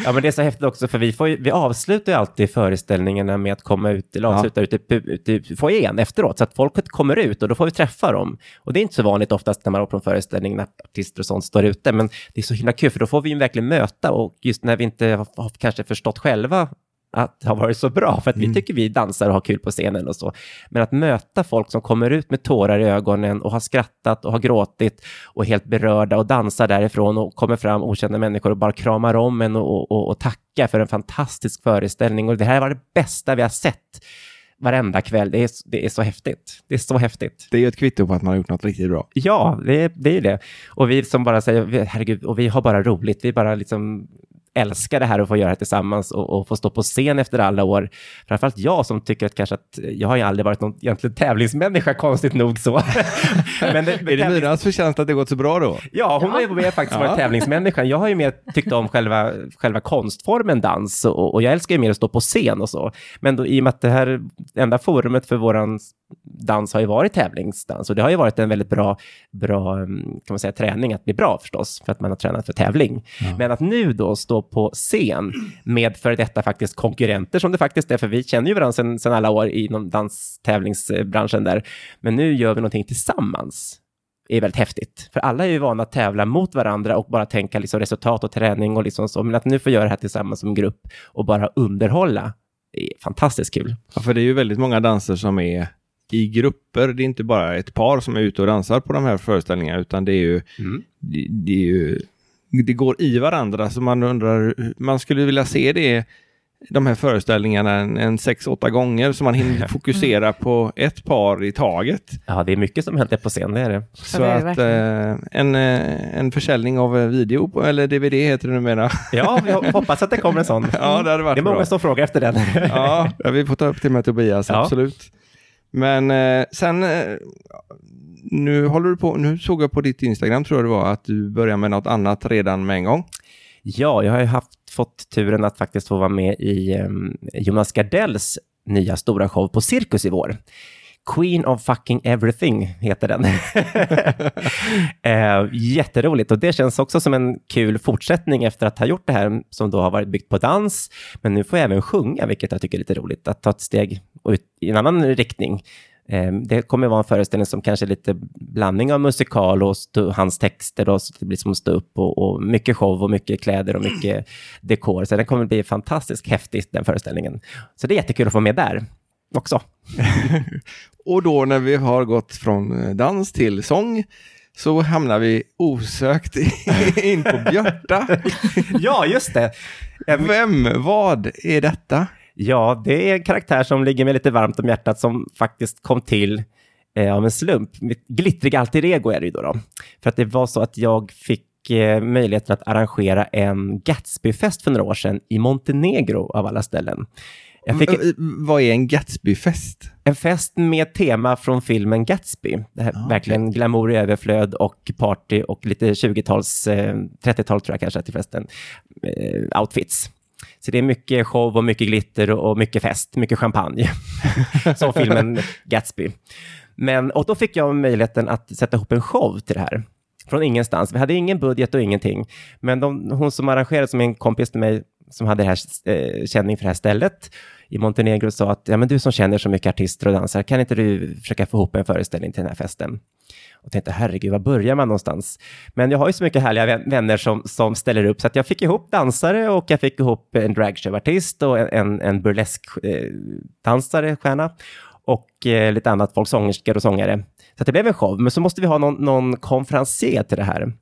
ja, men det är så häftigt också, för vi, får ju, vi avslutar ju alltid föreställningarna med att komma ut, eller Ja. avsluta ute, i pu- ute i foajén efteråt, så att folket kommer ut och då får vi träffa dem. Och det är inte så vanligt oftast när man har på en föreställning när artister och sånt står ute, men det är så himla kul, för då får vi ju verkligen möta och just när vi inte har, har kanske förstått själva att det har varit så bra, för att vi tycker vi dansar och har kul på scenen och så. Men att möta folk som kommer ut med tårar i ögonen och har skrattat och har gråtit och är helt berörda och dansar därifrån och kommer fram okända människor och bara kramar om en och, och, och tackar för en fantastisk föreställning. Och det här var det bästa vi har sett varenda kväll. Det är, det är så häftigt. Det är så häftigt. Det är ju ett kvitto på att man har gjort något riktigt bra. Ja, det, är- det är ju det. Och vi som bara säger, herregud, och vi har bara roligt. Vi bara liksom älskar det här att få göra det tillsammans och, och få stå på scen efter alla år. Framförallt jag som tycker att kanske att jag har ju aldrig varit någon egentligen tävlingsmänniska, konstigt nog så. men det, Är det Myrans förtjänst att det gått så bra då? Ja, hon har ju mer faktiskt varit Ja. tävlingsmänniskan. Jag har ju mer tyckt om själva, själva konstformen dans och, och jag älskar ju mer att stå på scen och så. Men då, i och med att det här enda forumet för våran dans har ju varit tävlingsdans och det har ju varit en väldigt bra, bra mm, kan man säga, träning att bli bra förstås, för att man har tränat för tävling. Men att nu då stå på scen med för detta faktiskt konkurrenter som det faktiskt är, för vi känner ju varandra sedan, sedan alla år inom danstävlingsbranschen där. Men nu gör vi någonting tillsammans är väldigt häftigt. För alla är ju vana att tävla mot varandra och bara tänka liksom resultat och träning och liksom så. Men att nu få göra det här tillsammans som grupp och bara underhålla är fantastiskt kul. Ja, för det är ju väldigt många danser som är i grupper. Det är inte bara ett par som är ute och dansar på de här föreställningarna, utan det är ju, det, det är ju det går i varandra, så man undrar, man skulle vilja se det de här föreställningarna en, en sex, åtta gånger så man hinner fokusera på ett par i taget. Ja, det är mycket som händer på scen, det är det. Så det är att eh, en, eh, en försäljning av eh, video, på- eller DVD heter det numera. Ja, vi hoppas att det kommer en sån. Ja, det hade varit det är många bra. som frågar efter den. ja, ja, vi får ta upp det med Tobias, Ja. absolut. Men eh, sen, eh, nu håller du på, nu såg jag på ditt Instagram tror jag det var, att du börjar med något annat redan med en gång. Ja, jag har ju haft, fått turen att faktiskt få vara med i eh, Jonas Gardells nya stora show på Cirkus i vår. Queen of fucking everything heter den. eh, jätteroligt och det känns också som en kul fortsättning efter att ha gjort det här som då har varit byggt på dans. Men nu får jag även sjunga, vilket jag tycker är lite roligt, att ta ett steg ut i en annan riktning. Eh, Det kommer vara en föreställning som kanske är lite blandning av musikal och hans texter då, så det blir som att stå upp och, och mycket show och mycket kläder och mycket dekor. Så den kommer bli fantastiskt häftig, den föreställningen. Så det är jättekul att få med där också. Och då när vi har gått från eh, dans till sång så hamnar vi osökt in på Björta. Ja, just det. Eh, Vem, vad är detta? Ja, det är en karaktär som ligger mig lite varmt om hjärtat som faktiskt kom till eh, av en slump. Mitt glittriga alter ego är det ju då, då. För att det var så att jag fick eh, möjligheten att arrangera en Gatsbyfest för några år sedan i Montenegro av alla ställen. Jag fick Eh, eh, Vad är en Gatsby-fest? en fest med tema från filmen Gatsby. Det här, Ah, verkligen glamour i överflöd och party och lite 20-tals, eh, 30-tal tror jag kanske till festen, eh, outfits. Så det är mycket show och mycket glitter och, mycket fest, mycket champagne. som filmen Gatsby. Men, och då fick jag möjligheten att sätta ihop en show till det här. Från ingenstans. Vi hade ingen budget och ingenting. Men de, hon som arrangerade, som är en kompis till mig, som hade här, eh, känning för det här stället i Montenegro sa att ja, men du som känner så mycket artister och dansare, kan inte du försöka få ihop en föreställning till den här festen? Och tänkte, herregud, var börjar man någonstans? Men jag har ju så mycket härliga vänner som, som ställer upp, så att jag fick ihop dansare och jag fick ihop en dragshowartist och en, en, burlesk eh, dansare, stjärna och eh, lite annat folk, sångerskor och sångare. Så att det blev en show, men så måste vi ha någon, någon konferencier till det här.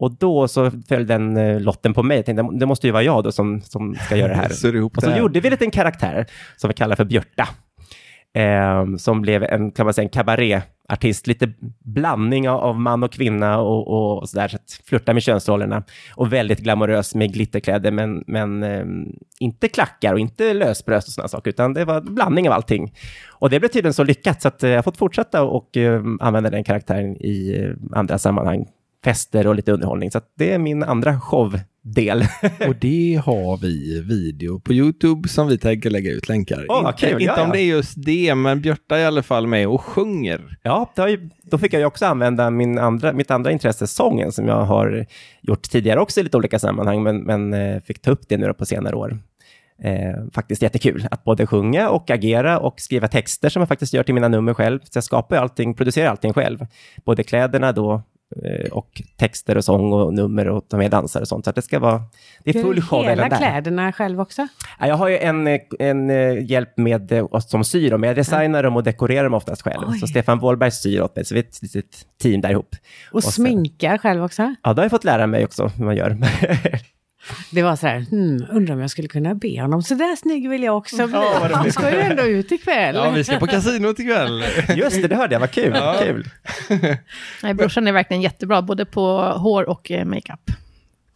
Och då så föll den eh, lotten på mig. Jag tänkte, det måste ju vara jag då som, som ska göra det här. Syr ihop och så det gjorde vi en liten karaktär som vi kallar för Björta. Eh, som blev en, kan man säga, en kabaréartist, lite blandning av, man och kvinna och, och sådär, så att flirta med könsrollerna. Och väldigt glamorös med glitterkläder, men, men eh, inte klackar och inte lösbröst och sådana saker, utan det var en blandning av allting. Och det blev tydligen så lyckat, så att eh, jag har fått fortsätta och eh, använda den karaktären i eh, andra sammanhang. Fester och lite underhållning, så det är min andra showdel. Och det har vi video på YouTube som vi tänker lägga ut länkar. Vad inte kul, inte ja, om ja. det är just det, men Björta är i alla fall med och sjunger. Ja, det har ju, då fick jag ju också använda min andra, mitt andra intresse, sången, som jag har gjort tidigare också i lite olika sammanhang, men, men eh, fick ta upp det nu på senare år. Eh, faktiskt jättekul att både sjunga och agera och skriva texter som jag faktiskt gör till mina nummer själv. Så jag skapar ju allting, producerar allting själv. Både kläderna då och texter och sång och nummer och ta med dansare och sånt. Så det ska vara, det är full show Hela där. kläderna själv också? Ja, jag har ju en, eh, en eh, hjälp med eh, som syr dem. Jag designar dem och dekorerar dem oftast själv. Oj. Så Stefan Wollberg syr åt mig, så vi är ett litet team där ihop. Och, sen- sminkar själv också? Ja, det har jag fått lära mig också hur man gör. Det var så här, hmm, undrar om jag skulle kunna be honom, så där snygg vill jag också bli. Ja, Han ska ju ändå ut ikväll. Ja, vi ska på kasinot ikväll. Just det, det hörde jag. Vad kul. Ja. kul. Nej, brorsan är verkligen jättebra, både på hår och eh,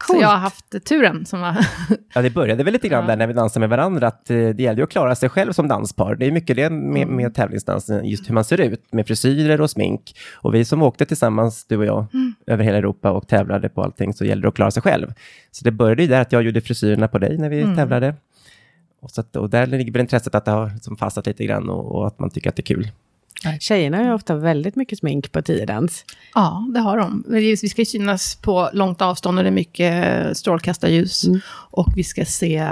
makeup. Så Coolt. jag har haft turen som var... Ja, det började väl lite grann där när vi dansade med varandra, att eh, det gäller ju att klara sig själv som danspar. Det är mycket det med, Mm. med tävlingsdansen, just hur man ser ut, med frisyrer och smink. Och vi som åkte tillsammans, du och jag, Mm. över hela Europa och tävlade på allting, så gäller det att klara sig själv. Så det började ju där att jag gjorde frisyrerna på dig när vi Mm. tävlade. Och, så att, och där ligger väl intresset att det har liksom fastnat lite grann och, och att man tycker att det är kul. Tjejerna har ju ofta väldigt mycket smink på tiodans. Ja, det har de. Vi ska synas på långt avstånd och det är mycket strålkastarljus. Mm. Och vi ska se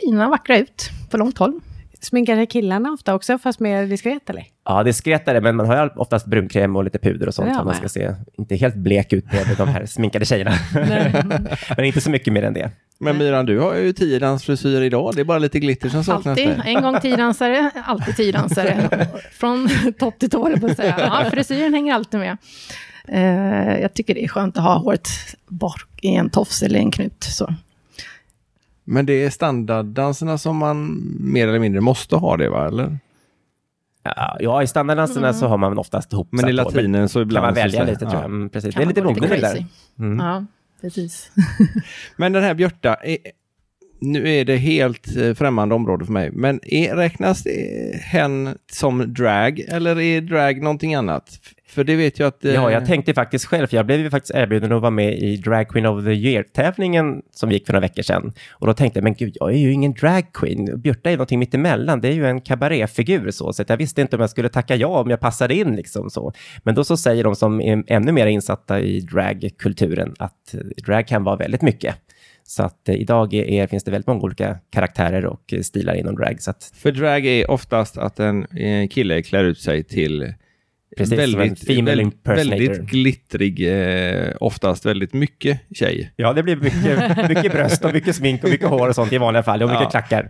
fina, vackra ut på långt håll. Sminkar sig killarna ofta också, fast mer diskret eller? Ja, det är skretare, men man har ju oftast brunkräm och lite puder och sånt. Har Så man ska se inte helt blek ut med de här sminkade tjejerna. men inte så mycket mer än det. Men Myran, du har ju tiodansfrisyr idag. Det är bara lite glitter som saknas Alltid, där. en gång tiodansare, alltid tiodansare. Från topp till tå, på att säga. Ja, frisyren hänger alltid med. Eh, jag tycker det är skönt att ha håret bak i en tofs eller en knut. Så. Men det är standarddanserna som man mer eller mindre måste ha det, va? Eller? Ja, i standarddanserna så har man oftast ihop Men i latinen så kan ibland... man så välja säger- lite, tror jag. ja. Mm, precis. Kan Det är lite man crazy. där. Mm. Ja, precis. Men den här Björta, är, nu är det helt eh, främmande område för mig, men är, räknas det hen som drag eller är drag någonting annat? För det vet jag att... eh, Ja, jag tänkte faktiskt själv, för jag blev ju faktiskt erbjuden att vara med i Drag Queen of the Year-tävlingen som gick för några veckor sedan. Och då tänkte jag, men gud, jag är ju ingen drag queen. Björta är någonting mittemellan. Det är ju en kabaréfigur så, så att jag visste inte om jag skulle tacka ja om jag passade in liksom så. Men då så säger de som är ännu mer insatta i dragkulturen att eh, drag kan vara väldigt mycket. Så att eh, idag är, finns det väldigt många olika karaktärer och eh, stilar inom drag. Så att För drag är oftast att en eh, kille klär ut sig till Precis, väldigt, impersonator. väldigt glittrig, eh, oftast väldigt mycket tjej. Ja, det blir mycket, mycket bröst och mycket smink och mycket hår och sånt i vanliga fall och mycket Ja. klackar.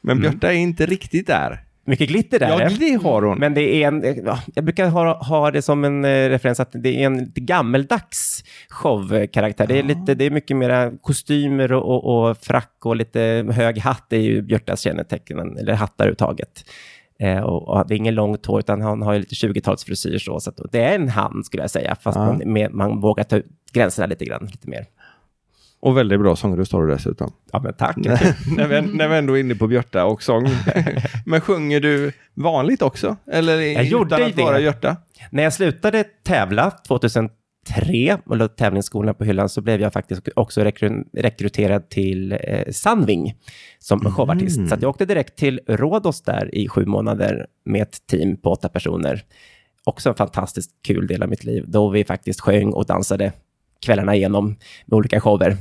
Men Björta är inte riktigt där. Mycket glitter där. Ja, det har hon. Men det är en, ja, jag brukar ha, ha det som en eh, referens att det är en lite gammeldags showkaraktär. Det är, lite, det är mycket mera kostymer och, och, och frack och lite hög hatt är ju Björtas kännetecken, eller hattar överhuvudtaget. Eh, och, och det är ingen långt hår, utan han har ju lite 20-talsfrisyr så. så det är en han skulle jag säga, fast Ja. man, med, man vågar ta ut gränserna lite grann, lite mer. Och väldigt bra sångröst har du dessutom. Ja, men tack. när, vi, när vi ändå är inne på Björta och sång. Men sjunger du vanligt också? Eller Jag gjorde utan ju att vara det. Björta? När jag slutade tävla 2003 och la tävlingsskolan på hyllan så blev jag faktiskt också rekry- rekryterad till eh, Sandving som showartist. Så jag åkte direkt till Rhodos där i sju månader med ett team på åtta personer. Också en fantastiskt kul del av mitt liv, då vi faktiskt sjöng och dansade kvällarna igenom med olika shower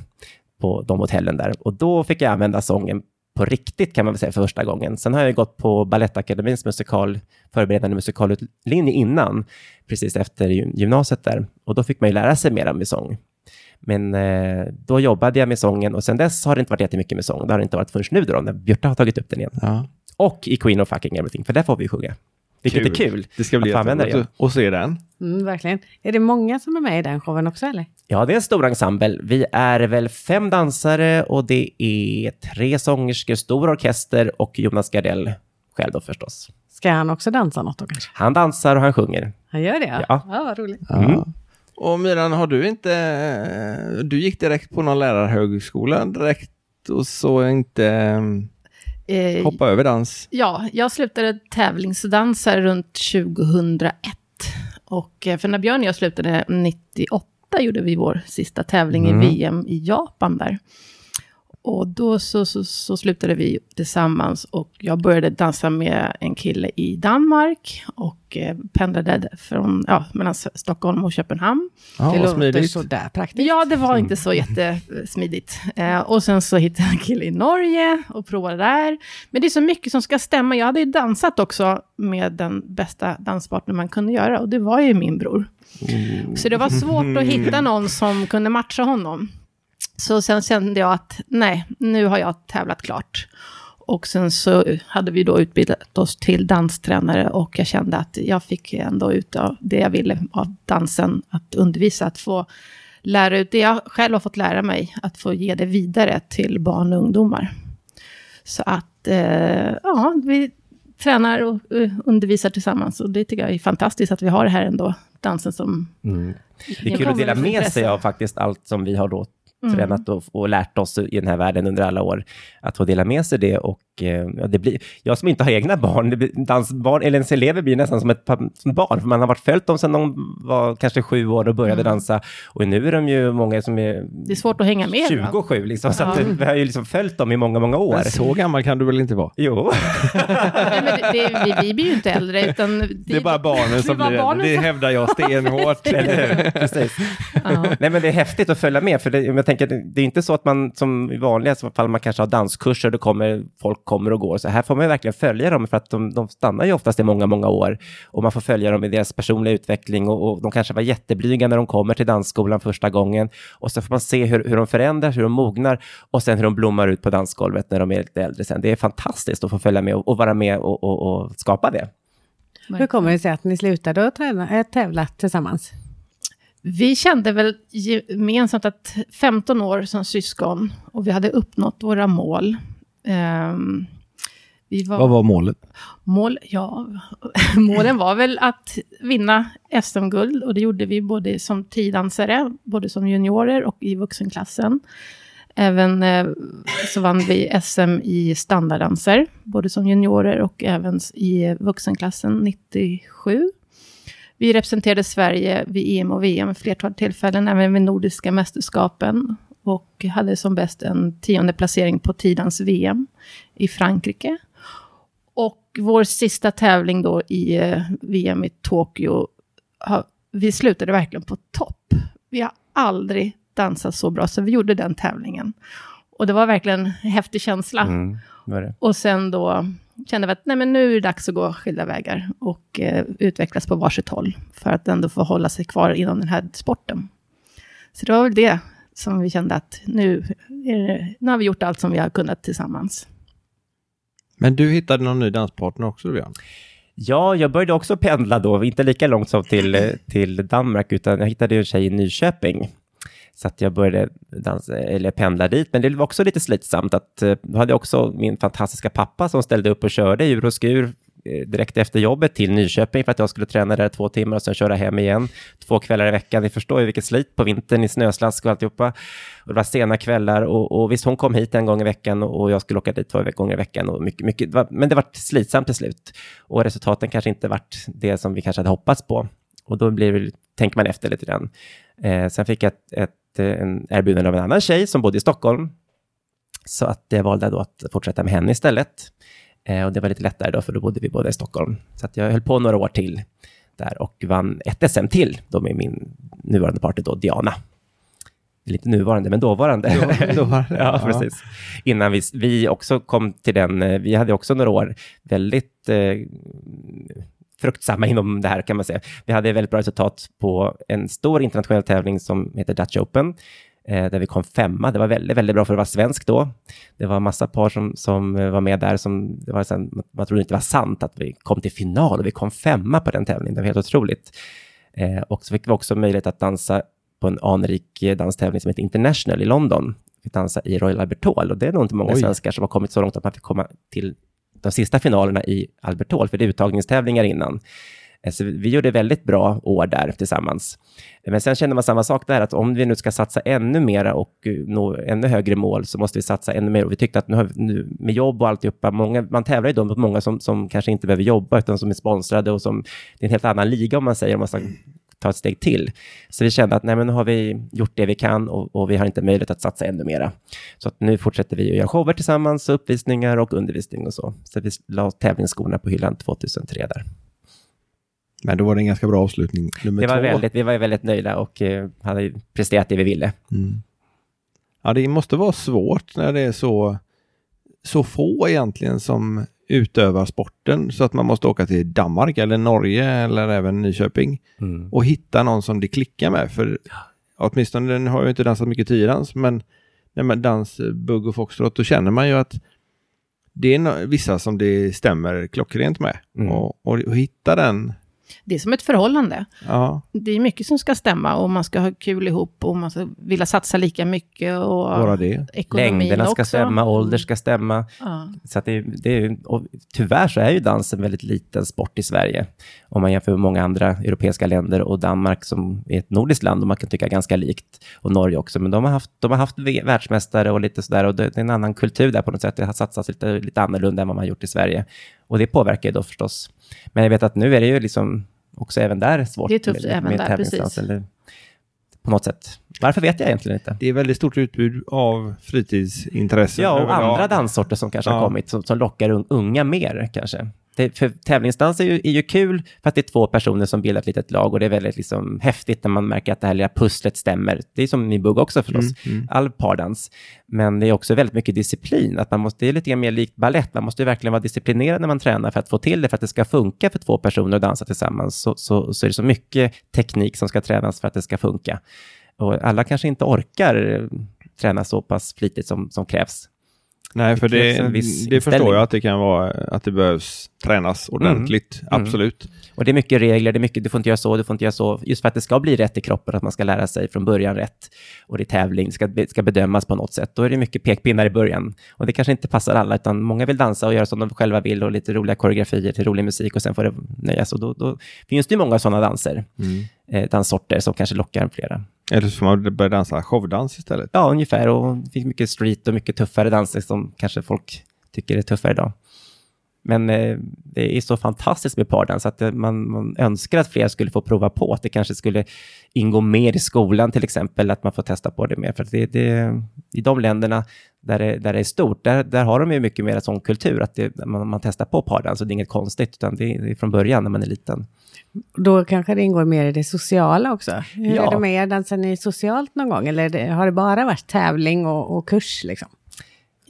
på de hotellen där. Och då fick jag använda sången på riktigt kan man väl säga för första gången. Sen har jag gått på Balettakademins musikal, förberedande musikallinje innan, precis efter gy- gymnasiet där. Och då fick man ju lära sig mer med sång. Men eh, då jobbade jag med sången och sen dess har det inte varit jättemycket med sång. Det har det inte varit förrän nu då, när Björta har tagit upp den igen. Ja. Och i Queen of fucking everything, för där får vi sjunga. Vilket är kul. Det ska bli jätteroligt att se den. Mm, verkligen. Är det många som är med i den showen också eller? Ja, det är en stor ensemble. Vi är väl fem dansare och det är tre sångerskor, stor orkester och Jonas Gardell själv då förstås. Ska han också dansa något då kanske? Han dansar och han sjunger. Han gör det? Ja. ja vad roligt. Ja. Och Myran, har du inte... Du gick direkt på någon lärarhögskola direkt och så inte Eh, hoppa över dans? Ja, jag slutade tävlingsdansa runt 2001. Och eh, för när Björn och jag slutade 98 gjorde vi vår sista tävling Mm. i VM i Japan där. Och då så, så, så slutade vi tillsammans och jag började dansa med en kille i Danmark och eh, pendlade från, ja, mellan Stockholm och Köpenhamn. Ja, det låter smidigt. sådär praktiskt. Ja, det var inte så jättesmidigt. Eh, och sen så hittade jag en kille i Norge och provade där. Men det är så mycket som ska stämma. Jag hade ju dansat också med den bästa danspartner man kunde göra. Och det var ju min bror. Så det var svårt att hitta någon som kunde matcha honom. Så sen kände jag att nej, nu har jag tävlat klart. Och sen så hade vi då utbildat oss till danstränare och jag kände att jag fick ändå ut av det jag ville av dansen, att undervisa, att få lära ut det jag själv har fått lära mig, att få ge det vidare till barn och ungdomar. Så att, eh, ja, vi tränar och eh, undervisar tillsammans och det tycker jag är fantastiskt att vi har det här ändå, dansen som... Mm. Det är kul att dela med sig av faktiskt allt som vi har då Mm. tränat och, och lärt oss i den här världen under alla år. Att få dela med sig det och eh, ja, det blir, jag som inte har egna barn, det blir, dansbarn, eller ens elever blir nästan som ett par- som barn, för man har varit följt dem sedan de var kanske sju år och började Mm. dansa. Och nu är de ju många som är Det är svårt att hänga med. va? 27, liksom, så Ja. vi har ju liksom följt dem i många, många år. Men så gammal kan du väl inte vara? Jo, Nej, men det, det, vi, vi blir ju inte äldre, utan... Det är bara barnen som det är bara blir barnen det. hävdar jag stenhårt. Precis. Ja. Nej, men det är häftigt att följa med, för det, jag tänker, det det är inte så att man som i vanliga fall man kanske har danskurser, det kommer, folk kommer och går, så här får man ju verkligen följa dem, för att de, de stannar ju oftast i många, många år, och man får följa dem i deras personliga utveckling, och, och de kanske var jätteblyga när de kommer till dansskolan första gången, och så får man se hur, hur de förändras, hur de mognar, och sen hur de blommar ut på dansgolvet när de är lite äldre sen. Det är fantastiskt att få följa med och, och vara med och, och, och skapa det. Hur kommer det sig att ni slutade att träna, äh, tävla tillsammans? Vi kände väl gemensamt att 15 år som syskon och vi hade uppnått våra mål. Vi var, Vad var målet? mål, ja, målen var väl att vinna SM-guld och det gjorde vi både som tidansare, både som juniorer och i vuxenklassen. Även eh, så vann vi SM i standarddanser, både som juniorer och även i vuxenklassen 97. Vi representerade Sverige vid EM och VM flertal tillfällen, även vid Nordiska mästerskapen. Och hade som bäst en tionde placering på tidans VM i Frankrike. Och vår sista tävling då i eh, VM i Tokyo, vi slutade verkligen på topp. Vi har aldrig dansat så bra, så vi gjorde den tävlingen. Och det var verkligen en häftig känsla. Mm, det det. Och sen då kände vi att nej, men nu är det dags att gå skilda vägar och eh, utvecklas på varsitt håll för att ändå få hålla sig kvar inom den här sporten. Så det var väl det som vi kände att nu, är det, nu har vi gjort allt som vi har kunnat tillsammans. Men du hittade någon ny danspartner också, Björn? Ja, jag började också pendla då, inte lika långt som till, eh, till Danmark, utan jag hittade en tjej i Nyköping. Så att jag började dansa, eller pendla dit, men det var också lite slitsamt. Att, eh, då hade jag också min fantastiska pappa som ställde upp och körde ur och skur eh, direkt efter jobbet till Nyköping för att jag skulle träna där två timmar och sen köra hem igen. Två kvällar i veckan, ni förstår ju vilket slit på vintern i snöslask och alltihopa. Och det var sena kvällar och, och visst, hon kom hit en gång i veckan och, jag skulle åka dit två gånger i veckan. Och mycket, mycket, det var, men det var slitsamt till slut. Och resultaten kanske inte varit det som vi kanske hade hoppats på. Och då blir tänker man efter lite grann. Eh, sen fick jag ett, ett, eh, en erbjudande av en annan tjej som bodde i Stockholm. Så att jag valde då att fortsätta med henne istället. Eh, och det var lite lättare då, för då bodde vi båda i Stockholm. Så att jag höll på några år till där och vann ett SM till då med min nuvarande partner då, Diana. Lite nuvarande, men dåvarande. Dåvarande, ja, ja. precis. Innan vi, vi också kom till den, eh, vi hade också några år väldigt eh, fruktsamma inom det här kan man säga. Vi hade väldigt bra resultat på en stor internationell tävling som heter Dutch Open, eh, där vi kom femma. Det var väldigt, väldigt bra för att vara svensk då. Det var massa par som, som eh, var med där som, det var sen, man trodde inte det var sant att vi kom till final och vi kom femma på den tävlingen. Det var helt otroligt. Eh, och så fick vi också möjlighet att dansa på en anrik eh, danstävling som heter International i London. Vi dansade i Royal Albert Hall och det är nog inte många Oj. svenskar som har kommit så långt att man fick komma till de sista finalerna i Albert Hall, för det är uttagningstävlingar innan. Eh, så vi- gjorde väldigt bra år där tillsammans. Men sen känner man samma sak där, att om vi nu ska satsa ännu mera och eh, nå ännu högre mål, så måste vi satsa ännu mer. Och vi tyckte att nu, har vi- nu med jobb och alltihopa, många, man tävlar ju då mot många som, som kanske inte behöver jobba, utan som är sponsrade och som, det är en helt annan liga om man säger, om man ska ta ett steg till. Så vi kände att nej, men nu har vi gjort det vi kan och, och vi har inte möjlighet att satsa ännu mera. Så nu fortsätter vi att göra shower tillsammans, uppvisningar och undervisning och så. Så vi la tävlingsskorna på hyllan 2003 där. Men då var det en ganska bra avslutning. Nummer Det var två. väldigt, vi var väldigt nöjda och eh, hade presterat det vi ville. Mm. Ja, det måste vara svårt när det är så, så få egentligen som utövar sporten så att man måste åka till Danmark eller Norge eller även Nyköping och hitta någon som det klickar med. För åtminstone, nu har jag ju inte dansat mycket tiodans, men när man dans eh, bugg och foxtrot, då känner man ju att det är no- vissa som det stämmer klockrent med. Mm. Och, och, och hitta den, Det är som ett förhållande. ja, Det är mycket som ska stämma och man ska ha kul ihop och man ska vilja satsa lika mycket. Och bara det. Längderna ska också. stämma, ålder ska stämma. Ja. Så att det, det är, och tyvärr så är ju dans en väldigt liten sport i Sverige. Om man jämför med många andra europeiska länder och Danmark som är ett nordiskt land och man kan tycka ganska likt. Och Norge också. Men de har haft, de har haft världsmästare och lite sådär. Och det, det är en annan kultur där på något sätt. Det har satsats lite, lite annorlunda än vad man har gjort i Sverige. Och det påverkar ju då förstås. Men jag vet att nu är det ju liksom också även där svårt. Det är tufft även där, precis. Eller, på något sätt. Varför vet jag egentligen inte. Det är väldigt stort utbud av fritidsintressen. Ja, och andra danssorter som kanske har Ja. kommit, som, som lockar un, unga mer kanske. Det, för tävlingsdans är ju, är ju kul för att det är två personer som bildar ett litet lag och det är väldigt liksom häftigt när man märker att det här lilla pusslet stämmer. Det är som i bugg också förstås, Mm, all pardans. Men det är också väldigt mycket disciplin, att man måste, det är lite mer likt ballett, man måste ju verkligen vara disciplinerad när man tränar för att få till det, för att det ska funka för två personer att dansa tillsammans, så, så, så är det så mycket teknik som ska tränas för att det ska funka. Och alla kanske inte orkar eh, träna så pass flitigt som, som krävs. Nej, för Det det, det förstår jag att det kan vara, att det behövs tränas ordentligt. Mm. Absolut. Och det är mycket regler, det är mycket, du får inte göra så, du får inte göra så, just för att det ska bli rätt i kroppen, att man ska lära sig från början rätt. Och det är tävling, det ska, det ska bedömas på något sätt. Då är det mycket pekpinnar i början. Och det kanske inte passar alla, utan många vill dansa och göra som de själva vill och lite roliga koreografier till rolig musik och sen får det nöjas. Och då, då finns det ju många sådana danser, eh, danssorter som kanske lockar flera. Eller så får man börja dansa showdans istället. Ja, ungefär. Och det finns mycket street och mycket tuffare danser som kanske folk tycker är tuffare idag. Men eh, det är så fantastiskt med pardans att det, man, man önskar att fler skulle få prova på, att det kanske skulle ingå mer i skolan till exempel, att man får testa på det mer. För det, det, i de länderna där det, där det är stort, där, där har de ju mycket mer sån kultur, att det, man, man testar på pardans och det är inget konstigt, utan det, det är från början när man är liten. Då kanske det ingår mer i det sociala också. Hur Ja. är det med er? Dansar ni socialt någon gång? Eller är har det bara varit tävling och, och kurs liksom?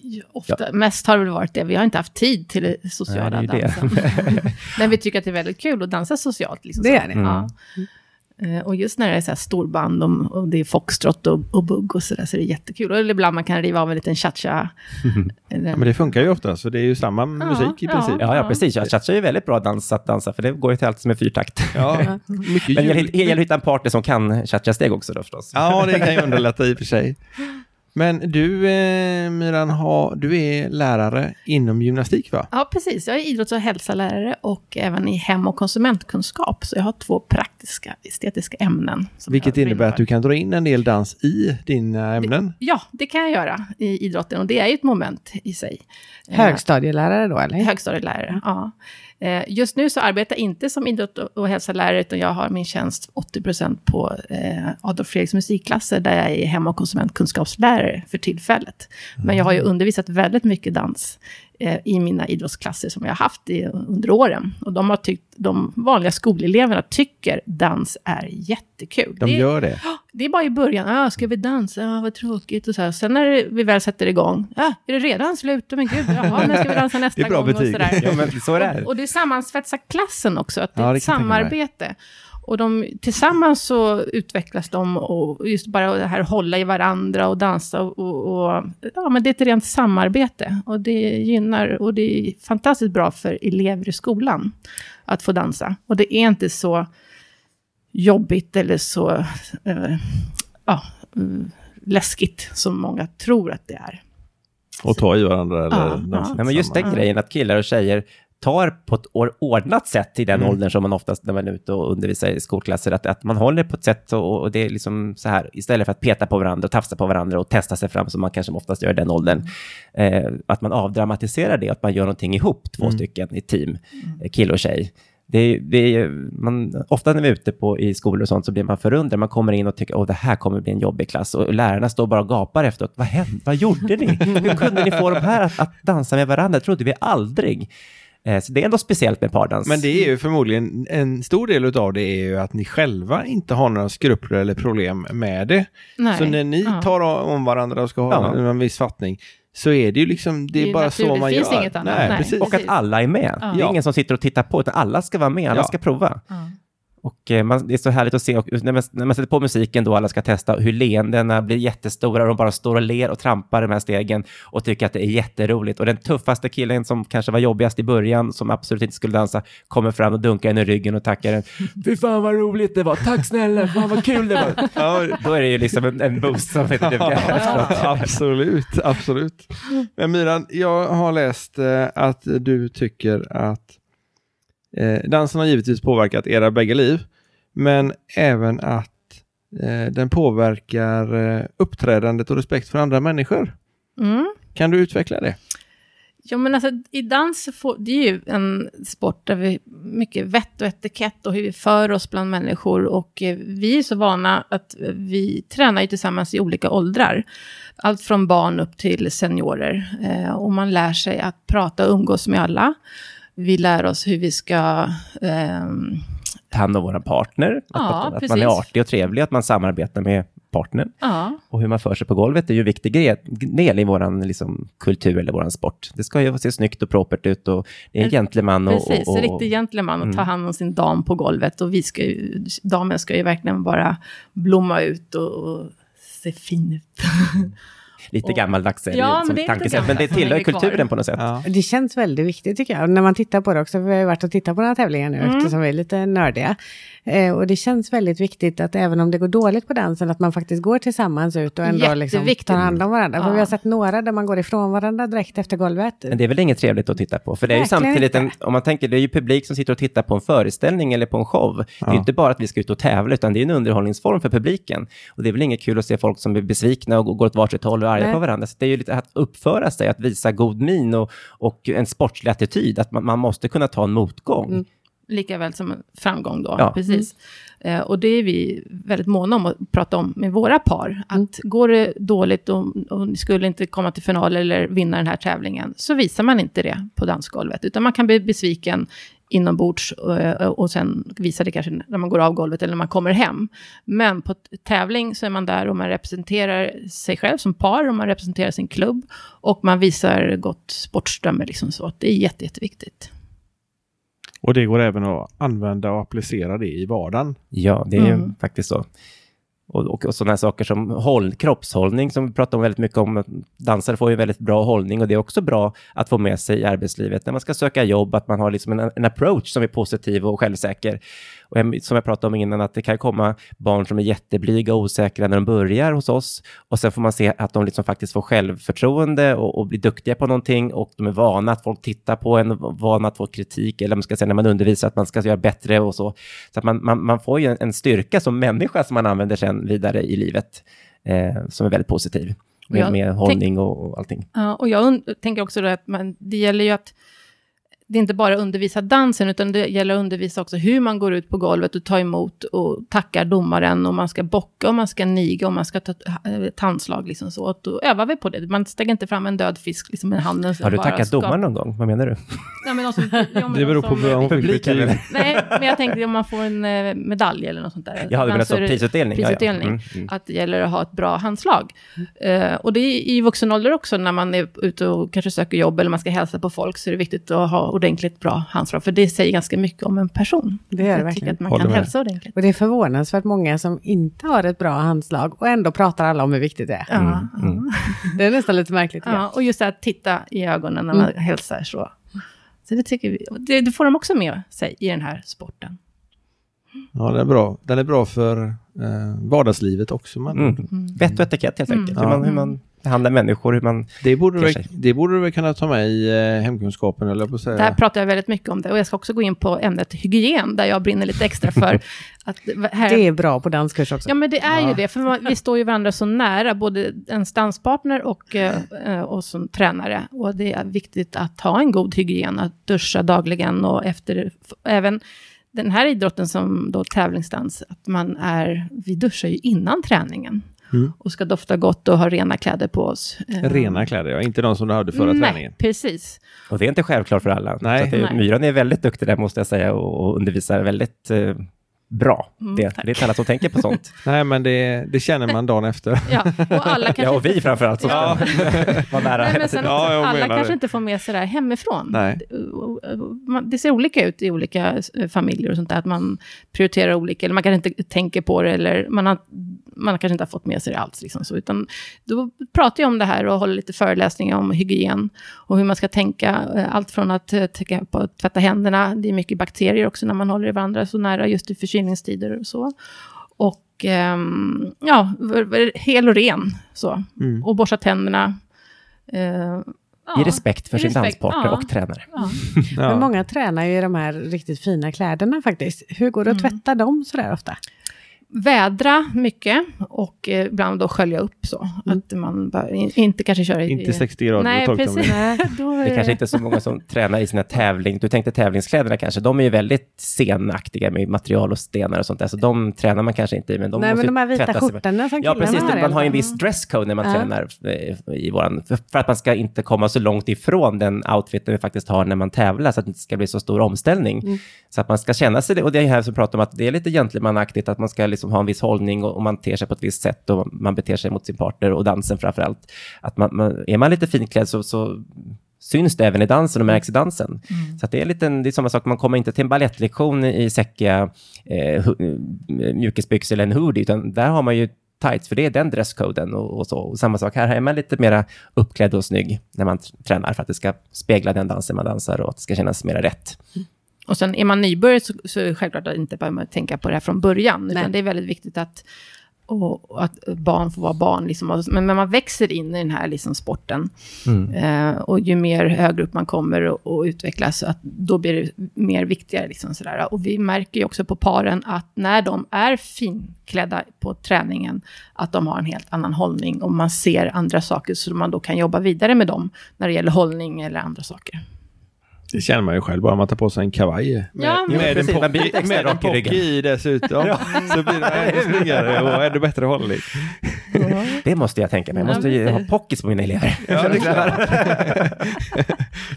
Ja, Ofta, Mest har det väl varit det. Vi har inte haft tid till det sociala Nej, det är dansen. Men vi tycker att det är väldigt kul att dansa socialt. Liksom Det så. är det. Ja. Eh, Och just när det är så här storband och, och det är foxtrot och, och bugg och så där, så är det jättekul. Och ibland man kan riva av en liten cha-cha. Eller- Ja, men det funkar ju ofta, så det är ju samma musik i ja. princip. Ja, ja precis. Cha-cha är ju väldigt bra dans att dansa, för det går ju till allt som är fyrtakt. Ja, mycket Men det gäller ljud. det gäller att hitta en partner som kan cha-cha-steg också då förstås. Ja, det kan ju underlätta i och för sig. Men du, eh, Myran, har, du är lärare inom gymnastik, va? Ja, precis. Jag är idrotts och hälsalärare och även i hem och konsumentkunskap. Så jag har två praktiska estetiska ämnen. Vilket innebär att du kan dra in en del dans i dina ämnen. Ja, det kan jag göra i idrotten och det är ju ett moment i sig. Eh, Högstadielärare då eller? Högstadielärare, ja. Eh, Just nu så arbetar jag inte som idrott och- hälsalärare, utan jag har min tjänst 80% på eh, Adolf Fredriks musikklasser, där jag är hem och konsumentkunskapslärare för tillfället. Men jag har ju undervisat väldigt mycket dans i mina idrottsklasser som jag har haft i, under åren. Och de har tyckt, de vanliga skoleleverna tycker dans är jättekul. De det, är- gör det. det är bara i början, ah, ska vi dansa, ah, vad tråkigt och så här. Sen när vi väl sätter igång, ah, är det redan slut? Men gud, jaha, när ska vi dansa nästa Det är bra gång? betyg. Och så där. Ja, men så är det. Och, och det sammansvetsar klassen också, att det Ja, är det ett samarbete. Och de, tillsammans så utvecklas de och just bara det här hålla i varandra och dansa och, och, och ja, men det är ett rent samarbete. Och det gynnar och det är fantastiskt bra för elever i skolan att få dansa. Och det är inte så jobbigt eller så eh, ja, läskigt som många tror att det är. Och ta i varandra eller Ja, ja. Nej, men just den grejen att killar och tjejer tar på ett or- ordnat sätt i den Mm. åldern som man oftast när man är ute och undervisar i skolklasser, att, att man håller på ett sätt och, och det är liksom så här, istället för att peta på varandra och tafsa på varandra och testa sig fram som man kanske oftast gör i den åldern, eh, att man avdramatiserar det, att man gör någonting ihop, två Mm. stycken i team, eh, kille och tjej. Det det man, ofta när vi är ute på, i skolor och sånt så blir man förundrad. Man kommer in och tycker att det här kommer bli en jobbig klass. Och lärarna står bara och gapar efteråt. Vad hände? Vad gjorde ni? Hur kunde ni få de här att, att dansa med varandra? Det trodde vi aldrig. Eh, så det är ändå speciellt med pardans. Men det är ju förmodligen en stor del av det är ju att ni själva inte har några skrupler eller problem med det. Nej. Så när ni Ja. tar om varandra och ska ha Ja. en viss fattning så är det ju liksom, det Det är bara så naturligt, man det finns gör. inget annat. Nej, Nej. precis. och att alla är med. Ja. Det är ingen som sitter och tittar på, utan alla ska vara med, alla Ja. ska prova. Och eh, man, det är så härligt att se, och när, man, när man sätter på musiken då alla ska testa, hur leendena blir jättestora och de bara står och ler och trampar de här stegen och tycker att det är jätteroligt. Och den tuffaste killen som kanske var jobbigast i början, som absolut inte skulle dansa, kommer fram och dunkar en i ryggen och tackar en. Fy fan vad roligt det var, tack snälla, fan vad kul det var. Ja, Då är det ju liksom en, en boost som heter Ja, absolut, absolut. Men Myran, jag har läst eh, att du tycker att eh, dansen har givetvis påverkat era bägge liv, men även att eh, den påverkar eh, uppträdandet och respekt för andra människor. Mm. Kan du utveckla det? Ja, men alltså i dans, får, det är ju en sport där vi mycket vett och etikett och hur vi för oss bland människor. Och eh, vi är så vana att vi tränar ju tillsammans i olika åldrar. Allt från barn upp till seniorer. Eh, och man lär sig att prata och umgås med alla. Vi lär oss hur vi ska... ehm, Ta hand om vår partner, Ja, att, att man precis. är artig och trevlig, att man samarbetar med partnern. ja, Och hur man för sig på golvet är ju en viktig del i vår liksom, kultur eller vår sport. Det ska ju se snyggt och propert ut och det är en En- gentleman. Och, precis. och, och, Riktig gentleman och ta Mm. hand om sin dam på golvet. Och vi ska ju, damen ska ju verkligen bara blomma ut och, och se fin ut. Lite och- gammaldags är det Ja, ju men det men det tillhör kulturen på något sätt. Ja. Det känns väldigt viktigt tycker jag. När man tittar på det också, för vi har ju varit och tittat på några tävlingar nu Mm. eftersom vi är lite nördiga. Eh, och det känns väldigt viktigt att även om det går dåligt på dansen, att man faktiskt går tillsammans ut och ändå liksom tar hand om varandra. För Ja. vi har sett några där man går ifrån varandra direkt efter golvet. Men det är väl inget trevligt att titta på? För det är ju Verkligen samtidigt, en, om man tänker, det är ju publik som sitter och tittar på en föreställning eller på en show. Det är Ja. ju inte bara att vi ska ut och tävla, utan det är en underhållningsform för publiken. Och det är väl inget kul att se folk som är besvikna och går åt varsitt håll och är arga Nej. på varandra. Så det är ju lite att uppföra sig, att visa god min och, och en sportslig attityd, att man, man måste kunna ta en motgång. Mm. Lika väl som en framgång då. Ja. Precis. Eh, och det är vi väldigt måna om att prata om med våra par. Att går det dåligt och, och ni skulle inte komma till final eller vinna den här tävlingen, så visar man inte det på dansgolvet. Utan man kan bli besviken inombords och, och sen visa det kanske när man går av golvet eller när man kommer hem. Men på tävling så är man där och man representerar sig själv som par och man representerar sin klubb och man visar gott sportströmme. Liksom så. Det är jätte, jätteviktigt. Och det går även att använda och applicera det i vardagen. Ja, det är ju Mm. faktiskt så. Och, och, och sådana saker som håll, kroppshållning som vi pratar om väldigt mycket om. Dansare får ju väldigt bra hållning och det är också bra att få med sig i arbetslivet när man ska söka jobb, att man har liksom en, en approach som är positiv och självsäker. Och som jag pratade om innan, att det kan komma barn som är jätteblyga och osäkra när de börjar hos oss och sen får man se att de liksom faktiskt får självförtroende och, och blir duktiga på någonting och de är vana att folk tittar på en, vana att få kritik eller man ska säga när man undervisar att man ska göra bättre och så. Så att man, man, man får ju en, en styrka som människa som man använder sen vidare i livet eh, som är väldigt positiv med, med hållning och, och allting. Ja, och jag tänker också att man, det gäller ju att det är inte bara undervisa dansen, utan det gäller att undervisa också hur man går ut på golvet och tar emot och tackar domaren, och man ska bocka, och man ska niga, och man ska ta eh, ett handslag, liksom så. Och då övar vi på det. Man stänger inte fram en död fisk liksom, med handen. Har du bara tackat ska- domaren någon gång? Vad menar du? Ja, men som, ja, men Det de beror på som- vad hon fick? Nej, men jag tänkte om man får en eh, medalj eller något sånt där. Ja, du Ibland menar så det- prisutdelning? Ja, ja. prisutdelning. Mm, mm. att det gäller att ha ett bra handslag. Eh, och det är i vuxen ålder också, när man är ute och kanske söker jobb eller man ska hälsa på folk, så är det viktigt att ha ordentligt bra handslag, för det säger ganska mycket om en person. Det gör det verkligen. att man Håller kan med. hälsa ordentligt. Och det är förvånansvärt många som inte har ett bra handslag och ändå pratar alla om hur viktigt det är. Ja, mm. Det är nästan lite märkligt. ja, och just att titta i ögonen när man hälsar så. Så det tycker vi, det, det får de också med sig i den här sporten. Ja, den är bra. Den är bra för eh, vardagslivet också. Man, Mm. Vett och etikett helt enkelt. Mm. Hur, man, hur man behandlar människor, hur man... Det, borde du, det borde du väl kunna ta med i eh, hemkunskapen, eller på säga. Där pratar jag väldigt mycket om det. Och jag ska också gå in på ämnet hygien, där jag brinner lite extra för. att här, Det är bra på danskurs också. Ja, men det är ju det, för man, vi står ju varandra så nära, både en danspartner och eh, eh, oss som tränare. Och det är viktigt att ha en god hygien, att duscha dagligen och efter, även den här idrotten som då tävlingsdans, att man är, vi duschar ju innan träningen. Mm. Och ska dofta gott och ha rena kläder på oss. Eh, Rena kläder, ja. Inte de som du hade förra Nej, träningen. precis. Och det är inte självklart för alla. Nej. Så att det, Nej. Myran är väldigt duktig där måste jag säga och, och undervisar väldigt eh, bra. Mm, det, tack. det är inte alla som tänker på sånt. Nej, men det, det känner man dagen efter. Ja, och alla kanske ja, och vi inte- framförallt som Ja. vara nära. Nej, men sen, Ja, jag alla kanske det. inte får med sig det här hemifrån. Nej. Det ser olika ut i olika eh, familjer och sånt där, att man prioriterar olika, eller man kanske inte tänker på det, eller man har, man kanske inte har fått med sig det alls. Liksom så, utan då pratar jag om det här och håller lite föreläsningar om hygien och hur man ska tänka. eh, Allt från att eh, tänka på att tvätta händerna, det är mycket bakterier också när man håller varandra så nära just i förkylningstider och så. Och ehm, ja, hel och ren så. Mm. Och borsta tänderna. Ja. I respekt för I sin respekt, danspartner ja. och tränare. Ja. Ja. Men många tränar ju i de här riktigt fina kläderna faktiskt. Hur går det att Mm. tvätta dem sådär ofta? Vädra mycket och eh, ibland då skölja upp så. Att man bara, in, inte kanske kör i... Inte 60 grader Nej, precis. med. Då Det är kanske inte är så många som tränar i sina tävling. Du tänkte tävlingskläderna kanske. De är ju väldigt senaktiga med material och stenar och sånt där. Så de tränar man kanske inte i. Men de Nej, måste men de här vita skjortorna som Ja, precis. har. Man har ju en viss dresscode när man Ja. tränar eh, i våran, för att man ska inte komma så långt ifrån den outfiten vi faktiskt har när man tävlar, så att det inte ska bli så stor omställning. Mm. Så att man ska känna sig, och det är här som pratar om att det är lite gentlemanaktigt, att man ska liksom ha en viss hållning och, och man ter sig på ett visst sätt och man beter sig mot sin partner och dansen framför allt. Att man, man, är man lite finklädd så, så syns det även i dansen och märks i dansen. Så att det är, lite, det är samma sak, man kommer inte till en ballettlektion i säckiga eh, eh, mjukisbyxor eller en hoodie, utan där har man ju tights, för det är den dresskoden och, och så. Och samma sak här, här är man lite mera uppklädd och snygg när man tränar för att det ska spegla den dansen man dansar och att det ska kännas mera rätt. Och sen är man nybörjare så, så är det självklart att inte behöver man tänka på det här från början. Nej. Utan det är väldigt viktigt att, och, att barn får vara barn. Liksom. Men, men man växer in i den här liksom, sporten. Eh, och ju mer högre upp man kommer och, och utvecklas, så att då blir det mer viktigare. Liksom, sådär. Och vi märker ju också på paren att när de är finklädda på träningen, att de har en helt annan hållning och man ser andra saker, så man då kan jobba vidare med dem när det gäller hållning eller andra saker. Det känner man ju själv bara man tar på sig en kavaj. Med, Ja, med, en, precis, pocky, extra med en rak i i dessutom. Så blir det ännu snyggare och ännu bättre hållning. Det måste jag tänka mig. Jag Ja, måste ju ha pockis på mina elever. Ja, det är klart.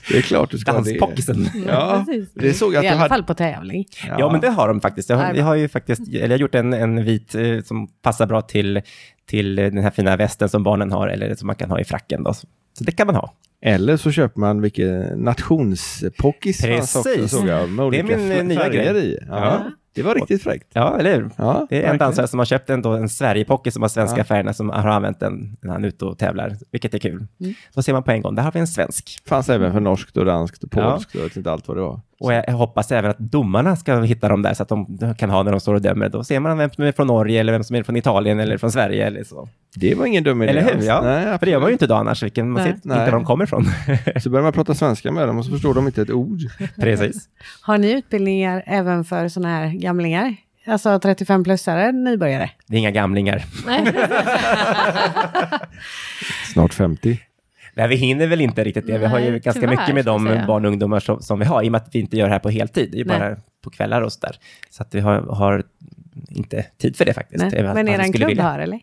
det är klart du ska ha det. Danspockisen. Ja, det såg jag I att du alla hade. fall på tävling. Ja, men det har de faktiskt. Jag har, vi har ju faktiskt, eller jag har gjort en, en vit eh, som passar bra till, till den här fina västen som barnen har, eller som man kan ha i fracken. Då. Så, det kan man ha. Eller så köper man vilken nationspockis fanns också, Precis. såg jag, med Det är olika min, eh, färger nya grej. i. Ja, Ja. Det var riktigt fräckt. Ja, eller hur? Ja, Det är en dansare som har köpt en, en Sverigepockis som har svenska Ja. färgerna som har använt den när han är ute och tävlar, vilket är kul. Då ser man på en gång, där har vi en svensk. Fanns även för norskt och danskt och Ja. polskt och jag vet inte allt vad det var. Och jag, jag hoppas även att domarna ska hitta dem där så att de kan ha när de står och dömer. Då ser man vem som är från Norge eller vem som är från Italien eller från Sverige eller så. Det var ingen dum idé Eller hur? Ja, Nej, för det gör man ju inte idag annars, vilken, man Nej. ser inte var de kommer ifrån. Så börjar man prata svenska med dem och så förstår de inte ett ord. Precis. Har ni utbildningar även för sådana här gamlingar? Alltså 35-plussare, nybörjare? Det är inga gamlingar. Snart 50. Nej, vi hinner väl inte riktigt det. Vi har ju Nej, ganska tyvärr, mycket med de barn och ungdomar som, som vi har, i och med att vi inte gör det här på heltid. Det är ju Nej. bara på kvällar och sådär. Så att vi har, har inte tid för det faktiskt. Nej. Men man är det en skulle klubb vilja. här eller?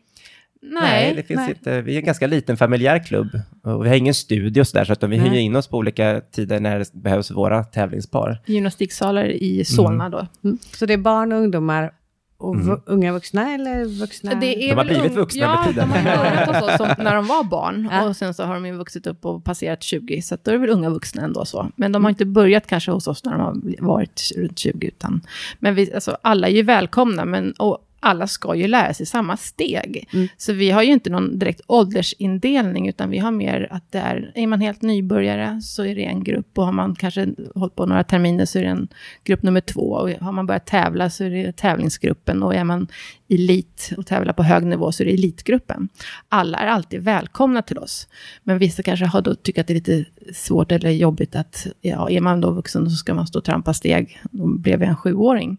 Nej, det finns inte. Vi är en ganska liten familjär klubb. Och vi har ingen studio så där, så att vi Nej. hyr in oss på olika tider när det behövs våra tävlingspar. gymnastiksalar i Solna då. Mm. Så det är barn och ungdomar och Mm. unga vuxna eller vuxna? Det är De har blivit vuxna ja, med tiden. de har börjat hos oss som, när de var barn. Ja. Och sen så har de ju vuxit upp och passerat 20. Så då är det väl unga vuxna ändå så. Men de har inte börjat kanske hos oss när de har varit runt 20. Utan, men vi, alltså, alla är ju välkomna. Men och alla ska ju lära sig samma steg. Mm. Så vi har ju inte någon direkt åldersindelning, utan vi har mer att det är, är man helt nybörjare så är det en grupp, och har man kanske hållit på några terminer så är det en grupp nummer två, och har man börjat tävla så är det tävlingsgruppen, och är man elit och tävlar på hög nivå så är det elitgruppen. Alla är alltid välkomna till oss, men vissa kanske har då tyckt att det är lite svårt eller jobbigt att, ja, är man då vuxen så ska man stå och trampa steg, jag en sjuåring.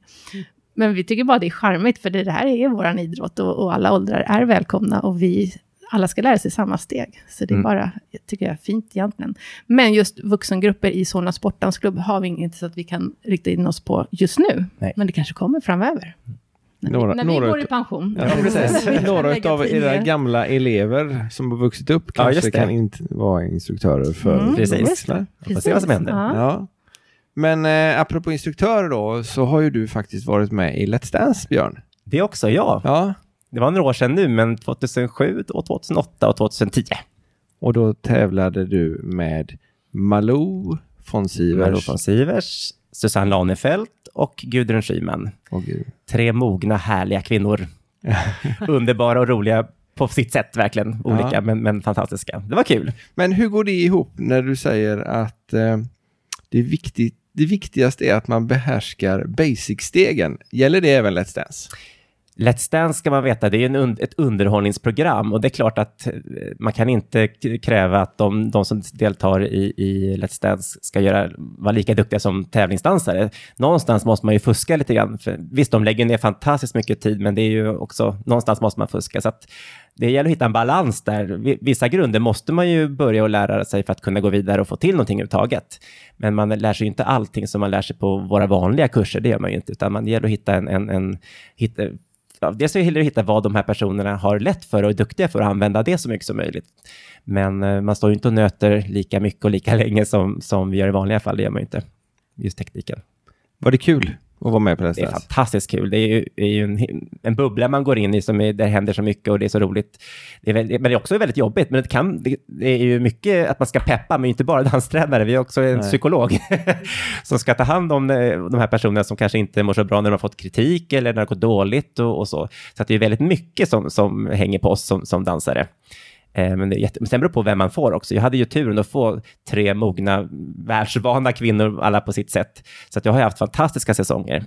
Men vi tycker bara det är charmigt, för det, det här är vår idrott och, och alla åldrar är välkomna och vi alla ska lära sig samma steg. Så det är Mm. bara, tycker jag, fint egentligen. Men just vuxengrupper i Solna Sportdansklubb har vi inget så att vi kan rikta in oss på just nu. Nej. Men det kanske kommer framöver. När, Några- vi, när några vi går ut- i pension. Ja, precis. Några av era gamla elever som har vuxit upp Ja, kanske det. kan inte vara instruktörer för Mm, Precis. Vi får se vad som händer. Ja. Ja. Men eh, apropå instruktörer då, så har ju du faktiskt varit med i Let's Dance, Björn. Det också, ja. Ja, Det var några år sedan nu, men 2007, och 2008 och 2010. och då tävlade du med Malou von Sivers. Malou von Sivers, Susanne Lanefelt och Gudrun Schyman. Åh, gud. Tre mogna, härliga kvinnor. Underbara och roliga på sitt sätt, verkligen. Olika, Ja. men, men fantastiska. Det var kul. Men hur går det ihop när du säger att eh, det, är viktigt, det viktigaste är att man behärskar basic-stegen? Gäller det även Let's Dance? Let's Dance ska man veta, det är en un- ett underhållningsprogram och det är klart att eh, man kan inte kräva att de, de som deltar i, i Let's Dance ska göra, vara lika duktiga som tävlingsdansare. Någonstans måste man ju fuska lite grann. För visst, de lägger ner fantastiskt mycket tid, men det är ju också, någonstans måste man fuska. Så att det gäller att hitta en balans där. Vissa grunder måste man ju börja att lära sig för att kunna gå vidare och få till någonting överhuvudtaget. Men man lär sig ju inte allting som man lär sig på våra vanliga kurser, det gör man ju inte, utan man gäller att hitta en, en, en hitta, ja, dels så gäller det att hitta vad de här personerna har lätt för och är duktiga för att använda det så mycket som möjligt. Men eh, man står ju inte och nöter lika mycket och lika länge som, som vi gör i vanliga fall, det gör man ju inte. Just tekniken. Var det kul att vara med på Let's Det är Dance? fantastiskt kul. Det är ju, är ju en, en bubbla man går in i som är, där händer så mycket och det är så roligt. Det är väldigt, men det är också väldigt jobbigt. Men det, kan, det, det är ju mycket att man ska peppa, men inte bara danstränare. Vi är också en Nej. psykolog som ska ta hand om eh, de här personerna som kanske inte mår så bra när de har fått kritik eller när det har gått dåligt och, och så. Så det är väldigt mycket som, som hänger på oss som, som dansare. Eh, Men, det är jätte... men sen beror det på vem man får också. Jag hade ju turen att få tre mogna, världsvana kvinnor, alla på sitt sätt. Så jag har haft fantastiska säsonger.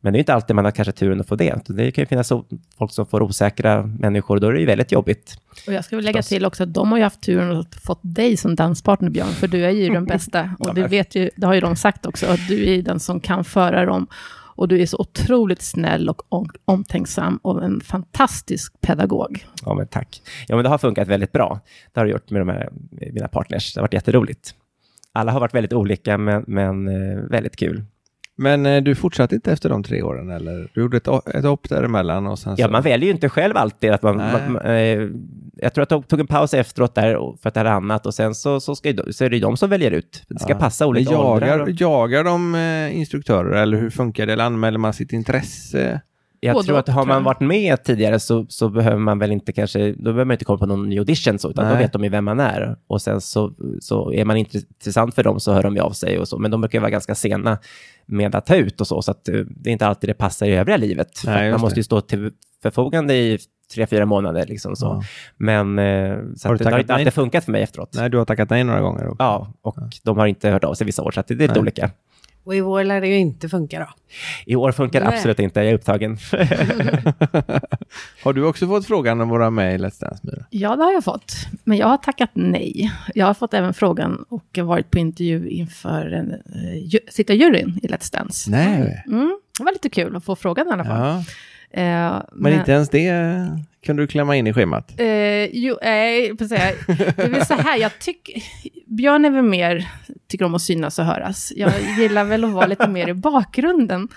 Men det är inte alltid man har kanske turen att få det. Det kan ju finnas folk som får osäkra människor, då är det ju väldigt jobbigt. Och jag ska väl lägga till också att de har ju haft turen att fått dig som danspartner, Björn, för du är ju den bästa. Och det, vet ju, det har ju de sagt också, att du är den som kan föra dem. Och du är så otroligt snäll och om, omtänksam och en fantastisk pedagog. Ja, men tack. Ja, men det har funkat väldigt bra. Det har det gjort med de här, med mina partners. Det har varit jätteroligt. Alla har varit väldigt olika, men, men eh, väldigt kul. Men eh, du fortsatte inte efter de tre åren eller? Du gjorde ett, ett hopp däremellan och sen så... Ja, man väljer ju inte själv alltid att man... Man eh, jag tror att jag tog en paus efteråt där för att det hade annat och sen så, så, ska så är det ju de som väljer ut. Det ska Ja. passa olika åldrar. jagar, och- jagar de eh, instruktörer eller hur funkar det? Eller anmäler man sitt intresse? Jag Både tror att och, har man varit med tidigare så, så behöver man väl inte kanske, då behöver man inte komma på någon ny audition så, utan då Nej. vet de ju vem man är. Och sen så, så är man intressant för dem så hör de ju av sig och så, men de brukar vara ganska sena med att ta ut och så, så att eh, det är inte alltid det passar i övriga livet. Nej, man måste ju stå till förfogande i tre, fyra månader liksom så. Ja. Men eh, så Har det har inte alltid funkat för mig efteråt. Nej, du har tackat nej några gånger. också. Ja, och de har inte hört av sig vissa år, så det är lite Nej. olika. Och i vår lär det ju inte funka då. I år funkar det absolut inte, jag är upptagen. har du också fått frågan om att vara med i Let's Dance, Myra? Ja, det har jag fått. Men jag har tackat nej. Jag har fått även frågan och varit på intervju inför en, uh, ju, sitta juryn i Let's Dance. Nej. Mm, det var lite kul att få frågan i alla fall. Ja. Eh, Men inte ens det kunde du klämma in i schemat? Eh, jo, nej, jag får säga. Det är väl så här, jag tycker... Björn är väl mer, tycker om att synas och höras. Jag gillar väl att vara lite mer i bakgrunden.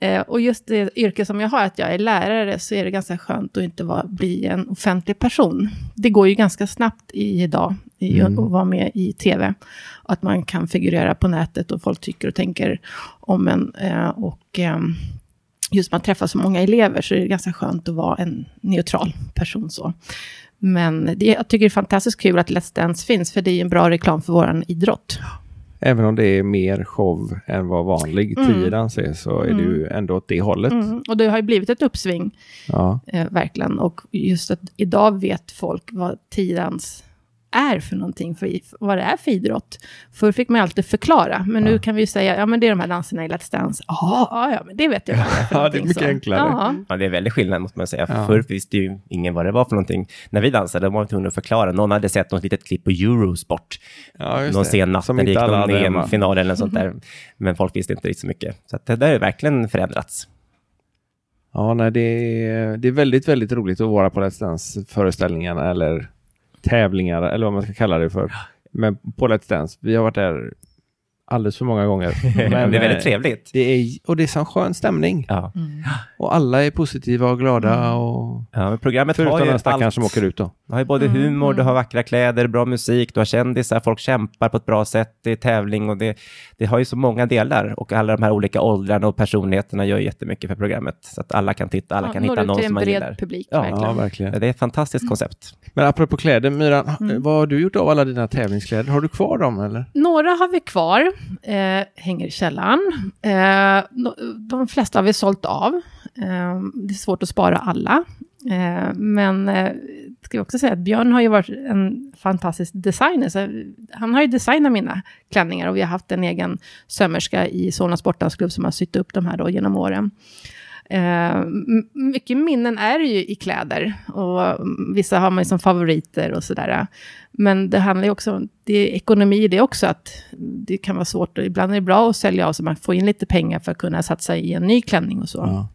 Eh, och just det yrke som jag har, att jag är lärare, så är det ganska skönt att inte vara, bli en offentlig person. Det går ju ganska snabbt i idag i, Mm. att vara med i tv. Att man kan figurera på nätet och folk tycker och tänker om en. Eh, och... just man träffar så många elever så är det ganska skönt att vara en neutral person så. Men det, jag tycker det är fantastiskt kul att Let's Dance finns, för det är en bra reklam för vår idrott. Även om det är mer show än vad vanlig Mm. tiodans är så är det ju ändå åt det hållet. Mm. Och det har ju blivit ett uppsving, Ja. eh, verkligen. Och just att idag vet folk vad tiodans är för någonting, för, vad det är för idrott. Förr fick man alltid förklara, men nu kan vi ju säga, ja men det är de här danserna i Let's Dance. Ja, ja, ja, men det vet jag vad det är för Ja, det är mycket så. enklare. Ja. Ja, det är väldigt skillnad måste man säga. Ja. Förr visste ju ingen vad det var för någonting. När vi dansade var man tvungna att förklara. Någon hade sett något litet klipp på Eurosport. Ja, just någon sen natt Som när det gick någon. EM-final eller något sånt där. Men folk visste inte riktigt så mycket. Så att det där har ju verkligen förändrats. Ja, nej, det, är, det är väldigt, väldigt roligt att vara på Let's Dance-föreställningarna eller tävlingar eller vad man ska kalla det för. Men på Let's Dance, vi har varit där alldeles för många gånger. Men, det är väldigt eh, trevligt. Det är, och det är sån skön stämning. Ja. Och alla är positiva och glada. Och, Ja, men programmet har förutom ju den stackaren allt. som åker ut då. Du har ju både humor, du har vackra kläder, bra musik, du har kändisar, folk kämpar på ett bra sätt, det är tävling och det, det har ju så många delar och alla de här olika åldrarna och personligheterna gör jättemycket för programmet. Så att alla kan titta, alla Ja, kan hitta någon som man gillar. publik, Ja, verkligen. Ja, verkligen. Det är ett fantastiskt koncept. Men apropå kläder, Myran, Mm. vad har du gjort av alla dina tävlingskläder? Har du kvar dem eller? Några har vi kvar, eh, hänger i källaren. Eh, de flesta har vi sålt av. Eh, det är svårt att spara alla. Eh, men eh, ska jag också säga att Björn har ju varit en fantastisk designer. Så han har ju designat mina klänningar och vi har haft en egen sömmerska i Solna Sportdansklubb som har sytt upp de här då genom åren. Eh, mycket minnen är det ju i kläder och vissa har man ju som favoriter och sådär. Men det handlar ju också om, det är ekonomi i det också, att det kan vara svårt och ibland är det bra att sälja av så man får in lite pengar för att kunna satsa i en ny klänning och så. Ja.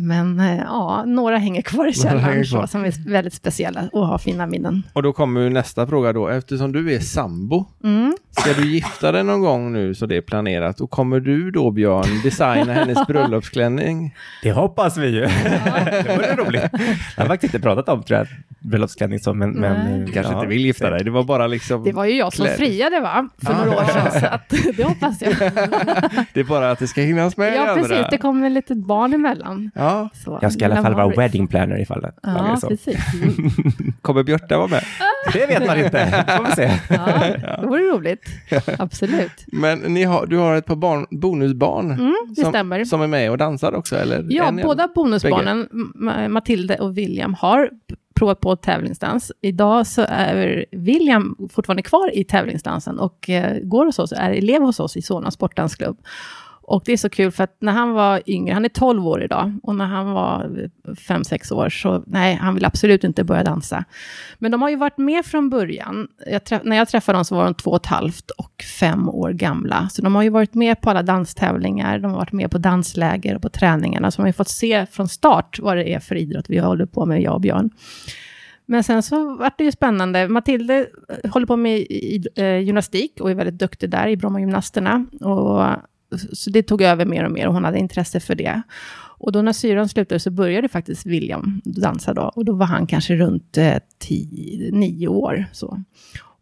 Men eh, ja, några hänger kvar i källaren kvar. så, som är väldigt speciella och har fina minnen. Och då kommer ju nästa fråga då. Eftersom du är sambo, Mm. ska du gifta dig någon gång nu så det är planerat? Och kommer du då Björn designa hennes bröllopsklänning? Det hoppas vi ju. det vore roligt. Jag har faktiskt inte pratat om tror jag, bröllopsklänning så, men... men eh, Du kanske ja. inte vill gifta dig? Det var bara liksom... Det var ju jag som kläder. friade va, för några år sedan, så att, det hoppas jag. Det är bara att det ska hinnas med Ja, precis, det kommer ett litet barn emellan. Ja, Så, Jag ska i alla fall vara wedding planner ifall det Ja, så. precis. kommer Björta vara med? Det vet man inte. Får vi se. Ja, det vore roligt. Absolut. Men ni har, du har ett par barn, bonusbarn Mm, som, stämmer. som är med och dansar också? Eller? Ja, En- båda bonusbarnen, Ma- Matilde och William, har provat på tävlingsdans. Idag så är William fortfarande kvar i tävlingsdansen och eh, går hos oss, är elev hos oss i Solna sportdansklubb. Och det är så kul för att när han var yngre, han är 12 år idag, och när han var 5-6 år så, nej, han vill absolut inte börja dansa. Men de har ju varit med från början. Jag träff- när jag träffade dem så var de två och ett halvt och fem år gamla. Så de har ju varit med på alla danstävlingar, de har varit med på dansläger och på träningarna. Så de har ju fått se från start vad det är för idrott vi håller på med, jag och Björn. Men sen så var det ju spännande. Matilde eh, håller på med eh, gymnastik och är väldigt duktig där i Brommagymnasterna. Och, så det tog över mer och mer och hon hade intresse för det. Och då när syran slutade så började faktiskt William dansa då. Och då var han kanske runt eh, tio, nio år. Så.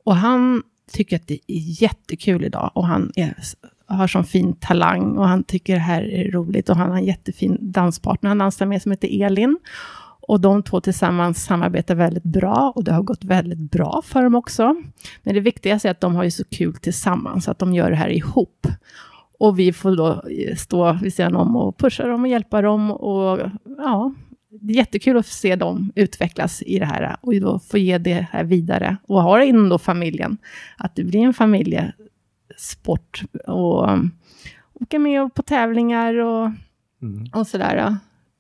Och han tycker att det är jättekul idag. Och han är, har sån fin talang och han tycker det här är roligt. Och han har en jättefin danspartner han dansar med som heter Elin. Och de två tillsammans samarbetar väldigt bra och det har gått väldigt bra för dem också. Men det viktigaste är att de har ju så kul tillsammans, att de gör det här ihop. Och vi får då stå vid sidan om och pusha dem och hjälpa dem. Och ja, det är jättekul att se dem utvecklas i det här och då få ge det här vidare. Och ha det inom då familjen, att det blir en familjesport. Och um, åka med på tävlingar och, och sådär.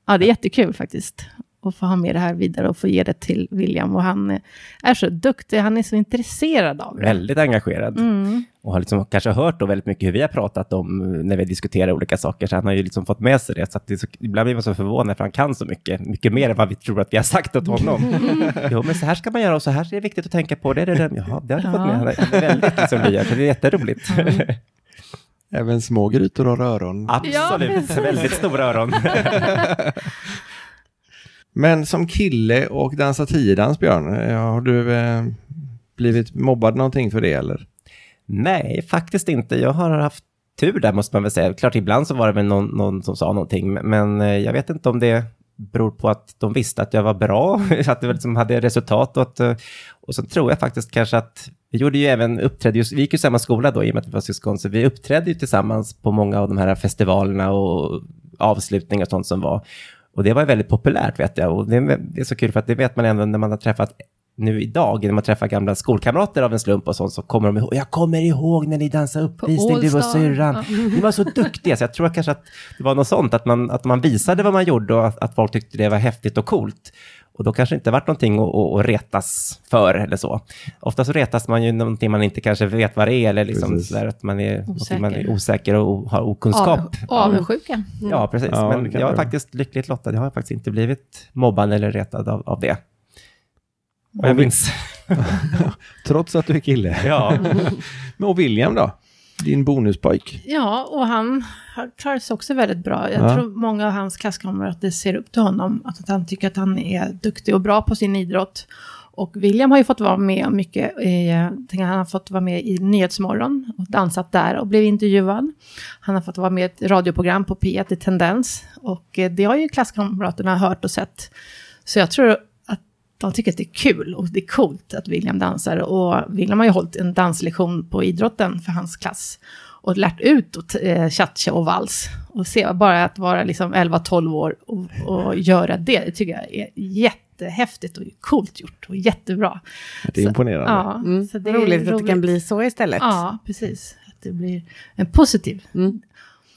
Ja, det är jättekul faktiskt att få ha med det här vidare och få ge det till William. Och han är så duktig, han är så intresserad av det. Väldigt engagerad. Mm. Och har liksom kanske hört då väldigt mycket hur vi har pratat om när vi diskuterar olika saker. Så han har ju liksom fått med sig det. Så att det är så, ibland blir man så förvånad för han kan så mycket. Mycket mer än vad vi tror att vi har sagt åt honom. jo, men så här ska man göra och så här är det viktigt att tänka på. Det det, det. Jaha, det har du fått med. Han är väldigt liksom lyhörd, så det är jätteroligt. Även små grytor har öron. Absolut, precis. väldigt stora öron. Men som kille och dansa tiodans, Björn, eh, har du eh, blivit mobbad någonting för det eller? Nej, faktiskt inte. Jag har haft tur där måste man väl säga. Klart ibland så var det väl någon, någon som sa någonting, men- eh, jag vet inte om det beror på att de visste att jag var bra, att det liksom hade resultat. Och, att, eh, och så tror jag faktiskt kanske att vi gjorde ju även uppträdde, vi gick ju i samma skola då i och med att vi var syskon, så vi uppträdde ju tillsammans på många av de här festivalerna och avslutningar och sånt som var. Och det var väldigt populärt vet jag. Och det är, det är så kul för att det vet man även när man har träffat nu idag, när man träffar gamla skolkamrater av en slump och sånt, så kommer de ihåg, jag kommer ihåg när ni dansade uppvisning, du och syrran. Ni var så duktiga, så jag tror kanske att det var något sånt, att man, att man visade vad man gjorde och att, att folk tyckte det var häftigt och coolt. Och då kanske inte varit någonting att, att, att retas för eller så. Ofta så retas man ju någonting man inte kanske vet vad det är, eller liksom sådär att man är, osäker. man är Osäker. och har okunskap. Av, avundsjuka. Ja, precis. Ja, det Men jag är det faktiskt lyckligt lottad. Jag har faktiskt inte blivit mobbad eller retad av, av det. Och jag minns... Trots att du är kille. Ja. Men och William då? Din bonuspojk? Ja, och han har klarat sig också väldigt bra. Jag Ja. tror många av hans klasskamrater ser upp till honom. Att han tycker att han är duktig och bra på sin idrott. Och William har ju fått vara med mycket, tänker, han har fått vara med i Nyhetsmorgon och dansat där och blev intervjuad. Han har fått vara med i ett radioprogram på P1 i Tendens. Och eh, det har ju klasskamraterna hört och sett. Så jag tror de tycker att det är kul och det är coolt att William dansar. Och William har ju hållit en danslektion på idrotten för hans klass. Och lärt ut och eh, cha-cha och vals. Och se, bara att vara liksom 11-12 år och, och göra det, det tycker jag är jättehäftigt och coolt gjort och jättebra. Det är Så- imponerande. Ja, Mm. så det är roligt, att det kan bli så istället. Ja, precis. Att det blir en positiv. Mm.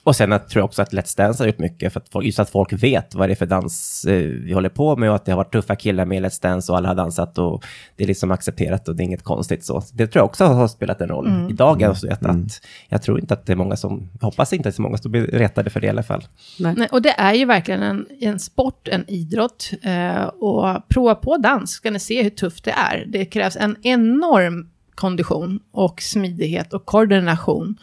Och sen att, tror jag också att Let's Dance har gjort mycket för att folk, just att folk vet vad det är för dans eh, vi håller på med och att det har varit tuffa killar med Let's Dance och alla har dansat och det är liksom accepterat och det är inget konstigt så. Det tror jag också har spelat en roll Mm. i dagens att, att jag tror inte att det är många som, hoppas inte att det är så många som blir retade för det i alla fall. Nej. Nej, och det är ju verkligen en, en sport, en idrott. Eh, och prova på dans, ska ni se hur tufft det är. Det krävs en enorm kondition och smidighet och koordination.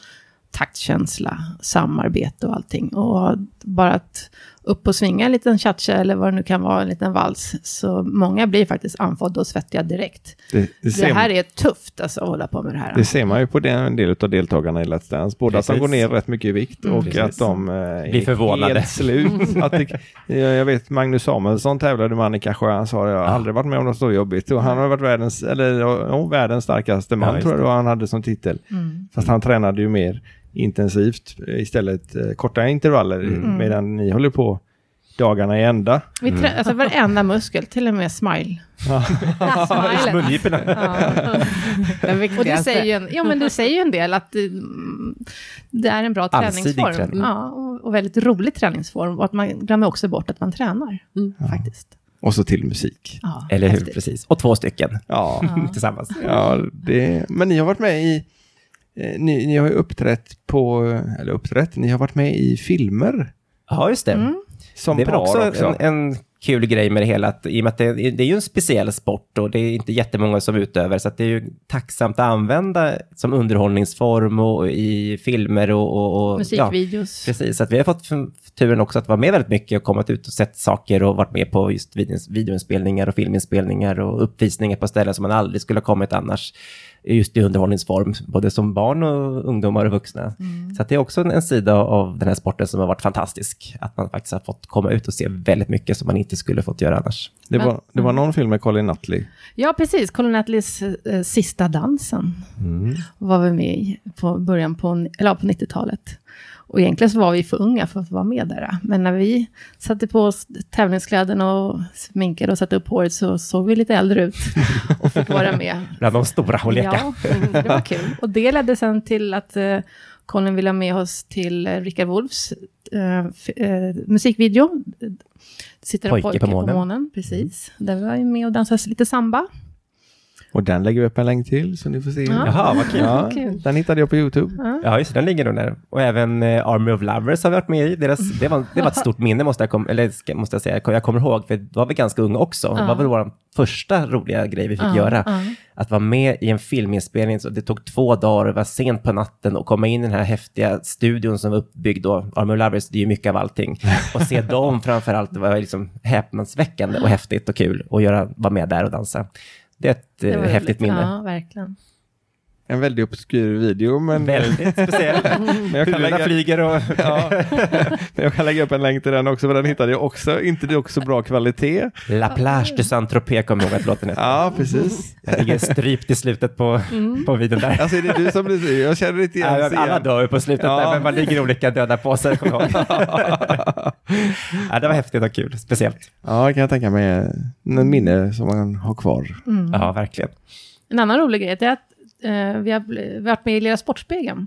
Taktkänsla, samarbete och allting. Och bara att upp och svinga en liten cha eller vad det nu kan vara, en liten vals. Så många blir faktiskt andfådda och svettiga direkt. Det, det, Det här är tufft alltså, att hålla på med det här. det ser man ju på den, en del av deltagarna i Let's Dance. Både att de Precis. går ner rätt mycket i vikt Mm. och Precis. att de eh, är Blir förvånade. helt slut. att det, jag jag vet Magnus Samuelsson tävlade med Annika Sjö. Han sa jag har aldrig varit med om något så jobbigt. Och han har varit världens, eller, ja, världens starkaste Ja, man just tror jag det. han hade som titel. Mm. Fast han tränade ju mer intensivt eh, istället eh, korta intervaller Mm. medan ni håller på dagarna i ända. Vi trä- alltså varenda muskel, till och med smile. Mungiporna. Och det säger ju en, ja, men det säger ju en del att mm, det är en bra träningsform. träning. Ja, och, väldigt rolig träningsform. Och att man glömmer också bort att man tränar. Mm. Faktiskt. Och så till musik. Ja, Eller hur, häftigt. precis. Och två stycken Ja, tillsammans. ja det, men ni har varit med i, ni, ni har ju uppträtt på, eller uppträtt, ni har varit med i filmer Ja, just det. Mm. som det par också, också. En, en kul grej med det hela, att, i och med att det, det är ju en speciell sport och det är inte jättemånga som utövar, så att det är ju tacksamt att använda som underhållningsform och i filmer och... och, och Musikvideos. Ja, precis, så att vi har fått turen också att vara med väldigt mycket och kommit ut och sett saker och varit med på just videoinspelningar och filminspelningar och uppvisningar på ställen som man aldrig skulle ha kommit annars. Just i underhållningsform, både som barn och ungdomar och vuxna. Så att det är också en, en sida av den här sporten som har varit fantastisk. Att man faktiskt har fått komma ut och se väldigt mycket som man inte skulle fått göra annars. Det var, det var någon film med Colin Nutley. Ja, precis. Colin Atleys eh, Sista dansen var vi med i på början på, eller på 90-talet. Och egentligen så var vi för unga för att vara med där. Men när vi satte på oss tävlingskläderna och sminkade och satte upp håret så såg vi lite äldre ut och fick vara med. Bland de stora och leka. Ja, det var kul. Och det ledde sen till att eh, Colin ville ha med oss till eh, Rickard Wolffs eh, eh, musikvideo. Sitter en Pojke pojke på på månen. månen. Precis. Där var jag med och dansade lite samba. Och den lägger vi upp en länk till så ni får se. Ja. Jaha, vad kul. Ja, Kul. den hittade jag på YouTube. Ja, just det, den ligger nog där. Och även eh, Army of Lovers har vi varit med i. Deras, det, var, det var ett stort minne, måste jag, kom, eller, ska, måste jag säga. Jag kommer ihåg, för då var vi ganska unga också. Det Ja. var väl vår första roliga grej vi fick Ja, göra. ja. Att vara med i en filminspelning, så det tog två dagar, det var sent på natten och komma in i den här häftiga studion som var uppbyggd då. Army of Lovers, det är ju mycket av allting. Och se dem framför allt, det var liksom häpnadsväckande och häftigt och kul att göra, vara med där och dansa. Det är ett Det eh, häftigt roligt. minne. Ja, verkligen. En väldigt obskyr video. Men, Väldigt speciell. men jag, kan lägga, flyger och... ja, men jag kan lägga upp en länk till den också, för den hittade jag också. Inte det också bra kvalitet. La plage de Saint-Tropez kommer jag ihåg att låten heter. Ja, precis. Den ligger strypt i slutet på, på videon där. Alltså är det du som blir så? Jag känner inte igen alla scen. dör ju på slutet Ja. där, men man ligger i olika döda påsar, kommer jag ihåg. ja, det var häftigt och kul, speciellt. Ja, kan jag tänka mig. En minne som man har kvar. Ja, verkligen. En annan rolig grej är att vi har varit med i Lilla Sportspegeln.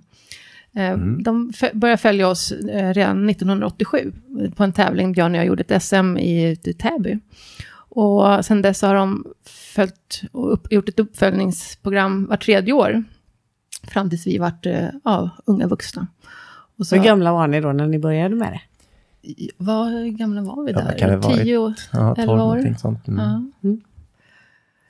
Eh, De f- började följa oss eh, redan 1987 på en tävling. Björn och jag gjorde ett SM i, i Täby. Och sen dess har de följt och upp, gjort ett uppföljningsprogram var tredje år. Fram tills vi vart eh, ja, unga vuxna. Och så, Hur gamla var ni då när ni började med det? Vad gamla var vi Ja, där? vad kan det vara? Tio år? Ja, 12 Elva år. sånt. Mm. Ja.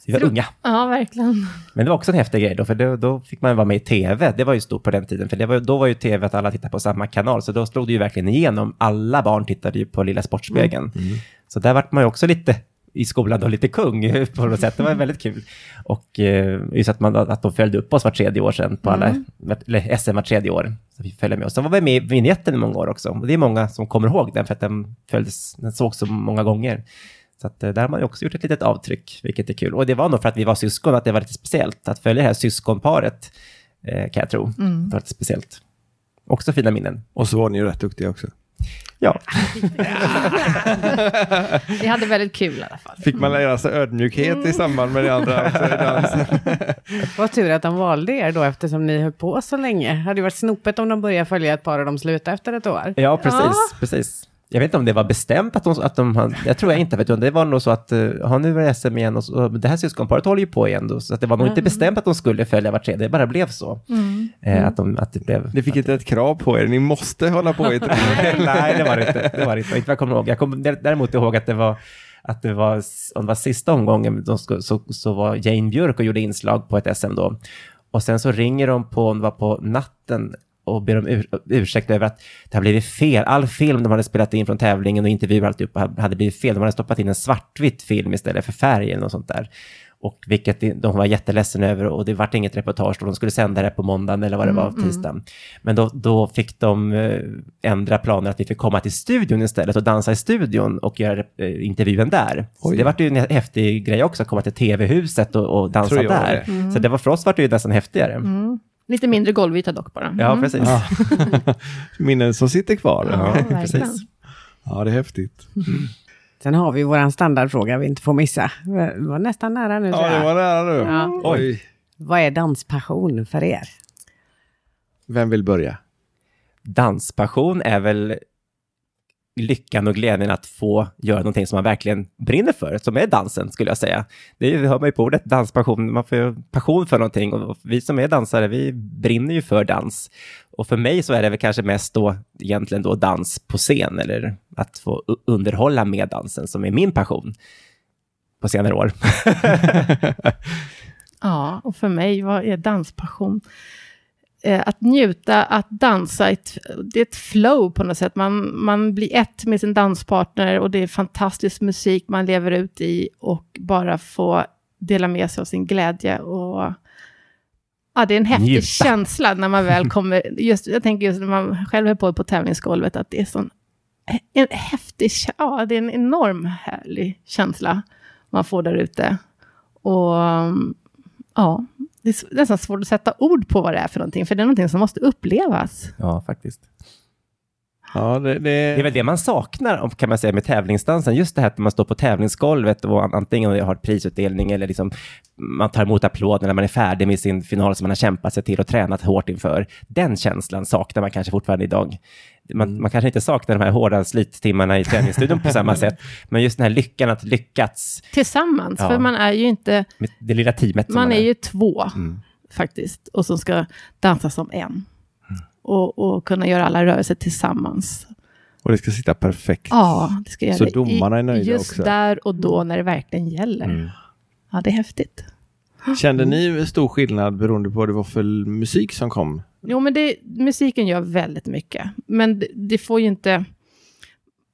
Vi var unga. ja, verkligen. Men det var också en häftig grej då, för då, då fick man vara med i tv. Det var ju stort på den tiden, för var, då var ju tv att alla tittade på samma kanal, så då slog det ju verkligen igenom. Alla barn tittade ju på Lilla Sportspegeln. Så där vart man ju också lite i skolan då lite kung på något sätt. Det var väldigt kul. Och eh, just att, man, att de följde upp oss var tredje år sedan på alla, eller SM var tredje år. Så vi följde med oss. Så var vi med i vignetten i många år också. Och det är många som kommer ihåg den för att den, följdes, den sågs så många gånger. Så att, eh, där har man ju också gjort ett litet avtryck, vilket är kul. Och det var nog för att vi var syskon, att det var lite speciellt. Att följa det här syskonparet, eh, kan jag tro. Det var lite speciellt. Också fina minnen. Och så var ni ju rätt duktiga också. Ja, Vi hade väldigt kul i alla fall. Fick man lära sig ödmjukhet i samband med det andra dansen? Vad tur att de valde er då eftersom ni höll på så länge. Det hade ju varit snopet om de började följa ett par och de slutade efter ett år. ja precis. precis. Jag vet inte om det var bestämt att de, att de jag tror jag inte, vet du, det var nog så att, ja nu var det SM igen och, så, och det här syskonparet håller ju på igen då, så att det var nog inte bestämt att de skulle följa var tredje, det bara blev så. Eh, att, de, att det blev... Ni fick inte ett krav på er, ni måste hålla på i tre. Nej, det var det inte. Det var det inte, inte vad jag kommer ihåg. Jag kommer däremot ihåg att det var att det var, om det var sista omgången, de sko- så, så var Jane Björk och gjorde inslag på ett SM då. Och sen så ringer de på, om det var på natten, och ber om ur, ursäkt över att det har blivit fel. All film de hade spelat in från tävlingen och intervjuer och alltihopa hade blivit fel. De hade stoppat in en svartvit film istället för färg eller något sånt där. Och vilket de var jätteledsen över och det vart inget reportage och de skulle sända det på måndagen eller vad det var, tisdagen. Men då, då fick de eh, ändra planer att vi fick komma till studion istället och dansa i studion och göra eh, intervjun där. Så Oj. det vart ju en häftig grej också, att komma till tv-huset och, och dansa där. Så det var för oss vart det ju nästan häftigare. Lite mindre golvyta dock bara. Ja, precis. Ja. Minnen som sitter kvar. Ja, precis. ja det är häftigt. Sen har vi våran standardfråga vi inte får missa. Det var nästan nära nu. Ja, det jag. var nära nu. Ja. Oj. Vad är danspassion för er? Vem vill börja? Danspassion är väl lyckan och glädjen att få göra någonting som man verkligen brinner för, som är dansen skulle jag säga. Det hör man ju på ordet, danspassion, man får ju passion för någonting och vi som är dansare, vi brinner ju för dans. Och för mig så är det väl kanske mest då egentligen då dans på scen eller att få underhålla med dansen som är min passion på senare år. Ja, och för mig, vad är danspassion? Eh, att njuta, att dansa, ett, det är ett flow på något sätt. Man, man blir ett med sin danspartner och det är fantastisk musik man lever ut i och bara få dela med sig av sin glädje. Och, ja, det är en häftig Njuta. känsla när man väl kommer, just, jag tänker just när man själv är på på tävlingsgolvet, att det är sån en häftig, ja, det är en enorm härlig känsla man får där ute. Och ja, det är nästan svårt att sätta ord på vad det är för någonting, för det är någonting som måste upplevas. Ja, faktiskt. Ja, det, det, Det är väl det man saknar om- kan man säga med tävlingsdansen. Just det här att man står på tävlingsgolvet och an- antingen har prisutdelning eller liksom man tar emot applåder när man är färdig med sin final som man har kämpat sig till och tränat hårt inför. Den känslan saknar man kanske fortfarande idag. Man, man kanske inte saknar de här hårda slittimmarna i träningsstudion på samma sätt, men just den här lyckan att lyckats Tillsammans, Ja. för man är ju inte, med det lilla teamet. som man är ju två Mm. faktiskt, och som ska dansa som en. Och, och kunna göra alla rörelser tillsammans. och det ska sitta perfekt. Ja, det ska göra Så det domarna är nöjda just också. där och då när det verkligen gäller. Mm. Ja, det är häftigt. Kände ni stor skillnad beroende på vad det var för musik som kom? Jo, men det, musiken gör väldigt mycket. Men det, det får ju inte...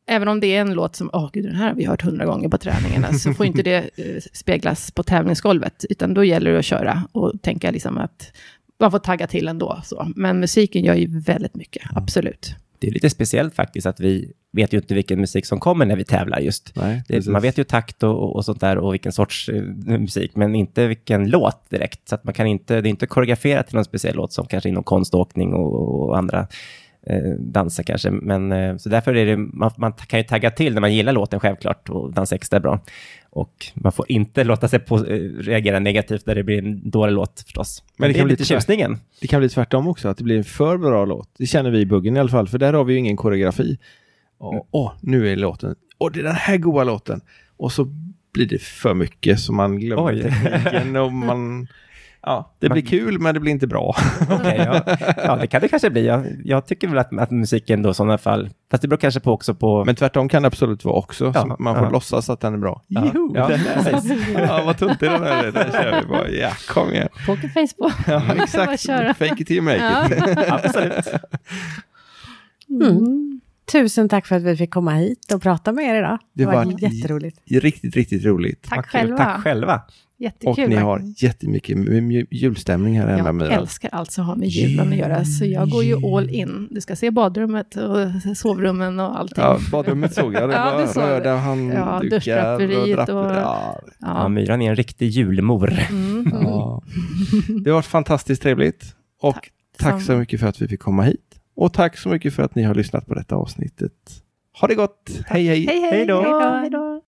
Även om det är en låt som, åh gud, den här har vi hört hundra gånger på träningarna, så får inte det eh, speglas på tävlingsgolvet, utan då gäller det att köra och tänka liksom att man får tagga till ändå. Så. Men musiken gör ju väldigt mycket, absolut. Det är lite speciellt faktiskt att vi vet ju inte vilken musik som kommer när vi tävlar just. Nej, Det, man vet ju takt och, och sånt där och vilken sorts eh, musik, men inte vilken låt direkt. Så att man kan inte, det är inte koreograferat till någon speciell låt som kanske inom konståkning och, och andra eh, danser kanske. Men, eh, så därför är det, man, man kan ju tagga till när man gillar låten självklart och dansa extra bra. Och man får inte låta sig på, eh, reagera negativt när det blir en dålig låt förstås. Men, det det, kan är bli lite tjusningen. Det kan bli tvärtom också, att det blir en för bra låt. Det känner vi i buggen i alla fall, för där har vi ju ingen koreografi. Åh, åh, nu är låten. Åh, det är den här goa låten. Och så blir det för mycket så man glömmer Oj. tekniken och man... Ja, det blir kul men det blir inte bra. Okej, ja. ja, det kan det kanske bli. Jag, jag tycker väl att, att musiken då i sådana fall, fast det beror kanske på också på... Men tvärtom kan det absolut vara också, Ja, så man får ja. låtsas att den är bra. Ja, Joho, ja, ja, vad tuntig den är. Den kör vi bara. Ja, kom igen. Pokerface på. Ja, exakt. Fake it till you make it. Absolut. Mm. Tusen tack för att vi fick komma hit och prata med er idag. Det, Det var, var- jätteroligt. Riktigt, riktigt roligt. Tack kul. själva. Tack själva. Jättekul. Och ni har jättemycket julstämning här hemma Jag med älskar allt som har med julen att göra, så jag går ju all in. Du ska se badrummet och sovrummen och allting. Ja, badrummet såg jag. Det Ja, var det såg röda handdukar Ja, och- Ja, Ja, Ja. Myran är en riktig julmor. Mm. ja. Det har varit fantastiskt trevligt. Och Tack. tack så mycket för att vi fick komma hit. Och tack så mycket för att ni har lyssnat på detta avsnittet. Ha det gott. Hej, hej. Hej, hej. Hej då. Hej då.